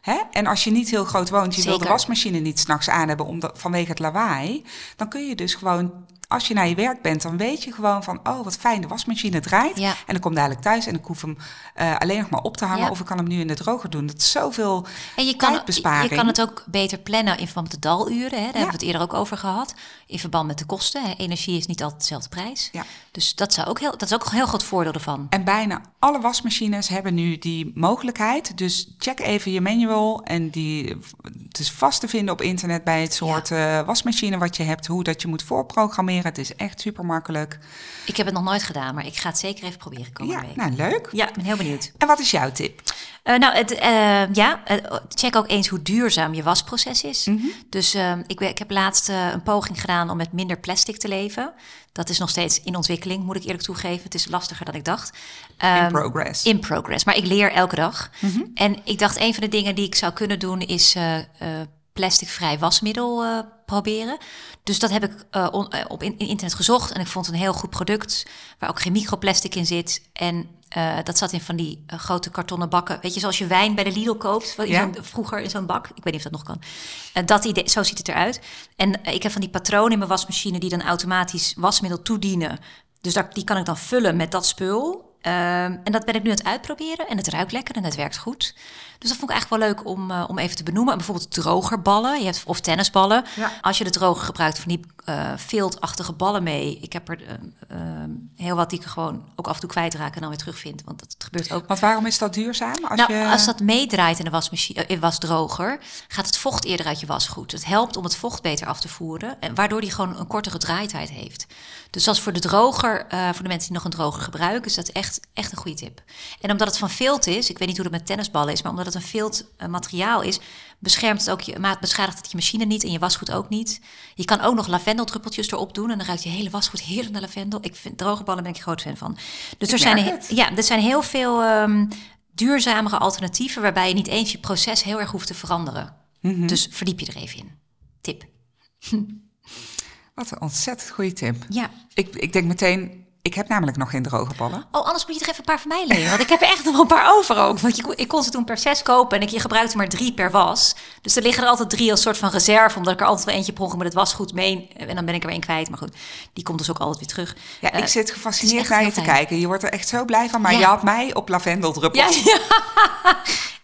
Hè? En als je niet heel groot woont, je wil de Zeker. wasmachine niet s'nachts aan hebben omdat, vanwege het lawaai, dan kun je dus gewoon, als je naar je werk bent, dan weet je gewoon van, oh wat fijn, de wasmachine draait. Ja. En dan kom dadelijk thuis en ik hoef hem eh, alleen nog maar op te hangen Ja. of ik kan hem nu in de droger doen. Dat is zoveel En je kan, tijdbesparing. je kan het ook beter plannen in verband met de daluren. Hè? Daar hebben we het eerder ook over gehad. In verband met de kosten. Hè? Energie is niet altijd dezelfde prijs. Ja. Dus dat, zou ook heel, dat is ook een heel groot voordeel ervan. En bijna alle wasmachines hebben nu die mogelijkheid. Dus check even je manual. En die, het is vast te vinden op internet bij het soort eh, wasmachine wat je hebt. Hoe dat je moet voorprogrammeren. Het is echt super makkelijk. Ik heb het nog nooit gedaan, maar ik ga het zeker even proberen komende Ja, week. nou leuk. Ja, ik ben heel benieuwd. En wat is jouw tip? Eh, nou, het, eh, ja, check ook eens hoe duurzaam je wasproces is. Mhm. Dus eh, ik, ik heb laatst eh, een poging gedaan om met minder plastic te leven. Dat is nog steeds in ontwikkeling, moet ik eerlijk toegeven. Het is lastiger dan ik dacht. In Ehm, progress. In progress. Maar ik leer elke dag. Mhm. En ik dacht, een van de dingen die ik zou kunnen doen is plasticvrij wasmiddel eh, proberen. Dus dat heb ik eh, on- eh, op in, in internet gezocht. En ik vond een heel goed product. Waar ook geen microplastic in zit. En dat zat in van die grote kartonnen bakken. Weet je, zoals je wijn bij de Lidl koopt. in Ja. vroeger in zo'n bak. Ik weet niet of dat nog kan. Dat idee, zo ziet het eruit. En ik heb van die patronen in mijn wasmachine... die dan automatisch wasmiddel toedienen. Dus daar, die kan ik dan vullen met dat spul. Ehm, en dat ben ik nu aan het uitproberen. En het ruikt lekker en het werkt goed. Dus dat vond ik eigenlijk wel leuk om, eh, om even te benoemen. En bijvoorbeeld drogerballen. Je hebt, of tennisballen. Ja. Als je de droger gebruikt van die eh viltachtige ballen mee. Ik heb er eh, ehm, heel wat die ik gewoon ook af en toe kwijtraak en dan weer terugvind. Want dat gebeurt ook. Want waarom is dat duurzaam? Als nou, je... als dat meedraait in de wasmachine, eh, wasdroger, gaat het vocht eerder uit je wasgoed. Het helpt om het vocht beter af te voeren, en waardoor die gewoon een kortere draaitijd heeft. Dus is voor de droger, eh, voor de mensen die nog een droger gebruiken, is dat echt, echt een goede tip. En omdat het van vilt is, ik weet niet hoe dat met tennisballen is, maar omdat het een vilt eh, materiaal is, beschermt het ook je, maar beschadigt het je machine niet en je wasgoed ook niet. Je kan ook nog lavendeldruppeltjes erop doen en dan ruikt je hele wasgoed heerlijk naar lavendel. Ik vind drogerballen ben ik groot fan van. Dus er zijn, het. ja, er zijn heel veel ehm, duurzamere alternatieven waarbij je niet eens je proces heel erg hoeft te veranderen. Mhm. Dus verdiep je er even in. Tip. [LAUGHS] Wat een ontzettend goede tip. Ja. Ik, ik denk meteen, ik heb namelijk nog geen droge ballen. Oh, anders moet je er even een paar van mij lenen. Want ik heb er echt nog een paar over ook. Want je, ik kon ze toen per zes kopen en ik, je gebruikte maar drie per was. Dus er liggen er altijd drie als soort van reserve. Omdat ik er altijd wel eentje per met het wasgoed mee. En dan ben ik er weer één kwijt. Maar goed, die komt dus ook altijd weer terug. Ja, Eh, ik zit het gefascineerd naar je te fijn. kijken. Je wordt er echt zo blij van, maar Ja. je had mij op. Ja, ja.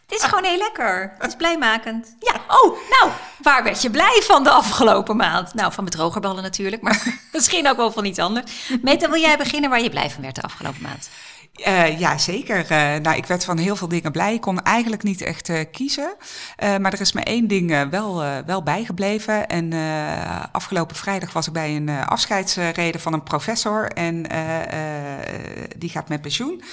Het is gewoon heel lekker. Het is blijmakend. Ja, oh, nou, waar werd je blij van de afgelopen maand? Nou, van mijn drogerballen natuurlijk, maar [LAUGHS] misschien ook wel van iets anders. Meta, wil jij beginnen waar je blij van werd de afgelopen maand? Eh, ja, zeker. Eh, nou, ik werd van heel veel dingen blij. Ik kon eigenlijk niet echt eh, kiezen. Eh, maar er is me één ding wel, wel bijgebleven. En eh, afgelopen vrijdag was ik bij een eh, afscheidsreden van een professor. En eh, eh, die gaat met pensioen.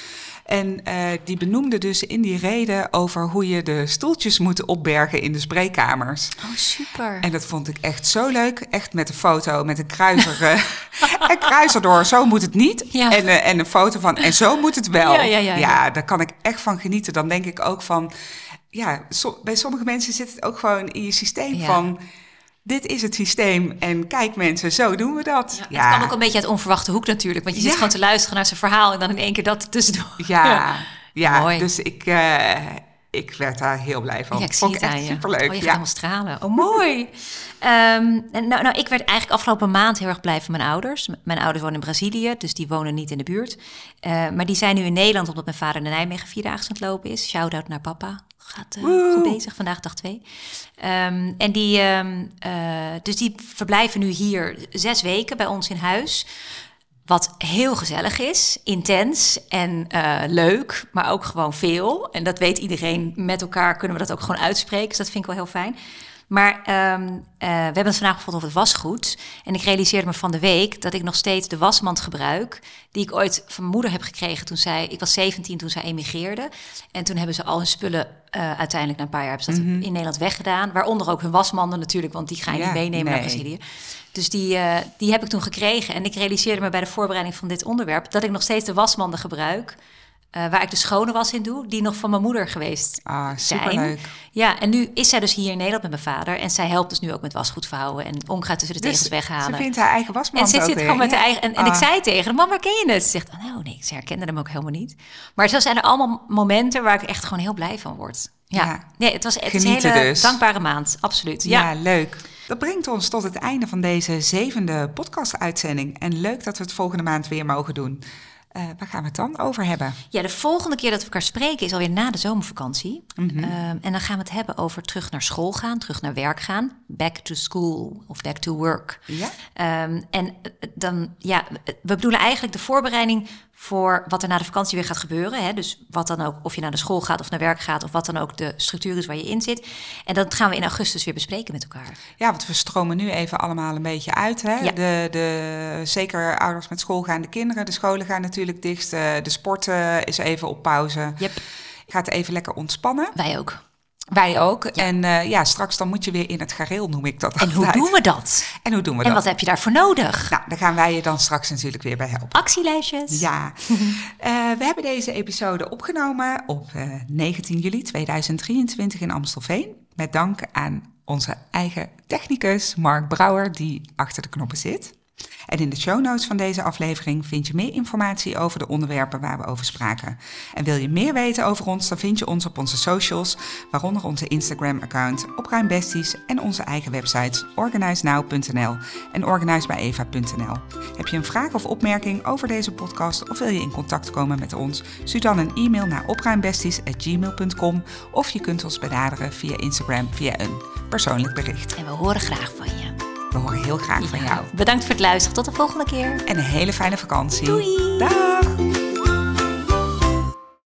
En eh, die benoemde dus in die reden over hoe je de stoeltjes moet opbergen in de spreekkamers. Oh, super. En dat vond ik echt zo leuk. Echt met een foto, met een kruiser. eh, [LAUGHS] een kruiser door, zo moet het niet. Ja. En, eh, en een foto van, en zo moet het wel. Ja, ja, ja, ja. daar kan ik echt van genieten. Dan denk ik ook van, ja, so- bij sommige mensen zit het ook gewoon in je systeem Ja. van... Dit is het systeem en kijk mensen, zo doen we dat. Ja, Het kan ook een beetje uit onverwachte hoek natuurlijk. Want je zit gewoon te luisteren naar zijn verhaal en dan in één keer dat tussendoor. Ja, [LAUGHS] ja, Mooi. dus ik, eh, ik werd daar heel blij van. Ja, ik zie Vond het ik echt superleuk. Oh, je ja. helemaal stralen. Oh, mooi. En nou, nou, ik werd eigenlijk afgelopen maand heel erg blij van mijn ouders. Mijn ouders wonen in Brazilië, dus die wonen niet in de buurt. Eh, maar die zijn nu in Nederland, omdat mijn vader in Nijmegen vierdaagse aan het lopen is. Shout-out naar papa. Gaat eh, goed bezig, vandaag dag twee. Ehm, en die, ehm, eh, dus die verblijven nu hier zes weken bij ons in huis. Wat heel gezellig is, intens en eh, leuk, maar ook gewoon veel. En dat weet iedereen. Met elkaar kunnen we dat ook gewoon uitspreken. Dus dat vind ik wel heel fijn. Maar ehm, eh, we hebben het vandaag gevonden over het wasgoed. En ik realiseerde me van de week dat ik nog steeds de wasmand gebruik. Die ik ooit van mijn moeder heb gekregen toen zij... Ik was 17 toen zij emigreerde. En toen hebben ze al hun spullen eh, uiteindelijk na een paar jaar... hebben ze dat in Nederland weggedaan. Waaronder ook hun wasmanden natuurlijk, want die ga je Ja, niet meenemen naar. Brazilië. Dus die, eh, die heb ik toen gekregen. En ik realiseerde me bij de voorbereiding van dit onderwerp... dat ik nog steeds de wasmanden gebruik... eh, waar ik de schone was in doe, die nog van mijn moeder geweest Ah, zijn. superleuk. Ja, en nu is zij dus hier in Nederland met mijn vader. En zij helpt dus nu ook met wasgoed vouwen en onkruid tussen de Dus tegels weghalen. ze vindt haar eigen wasmand en ze zit weer. gewoon met Ja. de eigen. En, en ik Ah. zei tegen haar, mam, waar ken je het? Ze zegt, oh, nou nee, ze herkende hem ook helemaal niet. Maar zo zijn er allemaal momenten waar ik echt gewoon heel blij van word. Ja, Ja. nee, het was het is een hele dus. dankbare maand, absoluut. Ja. Ja. leuk. Dat brengt ons tot het einde van deze zevende podcast-uitzending. En leuk dat we het volgende maand weer mogen doen. Eh, waar gaan we het dan over hebben? Ja, de volgende keer dat we elkaar spreken is alweer na de zomervakantie. Mhm. Ehm, en dan gaan we het hebben over terug naar school gaan, terug naar werk gaan. Back to school of back to work. Ja? Ehm, en eh, dan, ja, we bedoelen eigenlijk de voorbereiding voor wat er na de vakantie weer gaat gebeuren. Hè? Dus wat dan ook, of je naar de school gaat of naar werk gaat, of wat dan ook de structuur is waar je in zit. En dat gaan we in augustus weer bespreken met elkaar. Ja, want we stromen nu even allemaal een beetje uit. Hè? Ja. De, de, zeker ouders met schoolgaande kinderen. De scholen gaan natuurlijk dicht. eh, De sport eh, is even op pauze. Yep. Gaat even lekker ontspannen. Wij ook. Wij ook. En eh, ja, straks dan moet je weer in het gareel, noem ik dat En hoe altijd. doen we dat? En hoe doen we En dat? wat heb je daarvoor nodig? Nou, daar gaan wij je dan straks natuurlijk weer bij helpen. Actielijstjes. Ja, [LAUGHS] Eh, we hebben deze episode opgenomen op eh, 19 juli 2023 in Amstelveen. Met dank aan onze eigen technicus Mark Brouwer, die achter de knoppen zit. En in de show notes van deze aflevering vind je meer informatie over de onderwerpen waar we over spraken. En wil je meer weten over ons, dan vind je ons op onze socials, waaronder onze Instagram-account Opruimbesties en onze eigen websites organizenow.nl en organizebijeva.nl. Heb je een vraag of opmerking over deze podcast of wil je in contact komen met ons? Stuur dan een e-mail naar opruimbesties.gmail.com of je kunt ons benaderen via Instagram via een persoonlijk bericht. En we horen graag van je. We horen heel graag van jou. Bedankt voor het luisteren. Tot de volgende keer. En een hele fijne vakantie. Doei. Dag!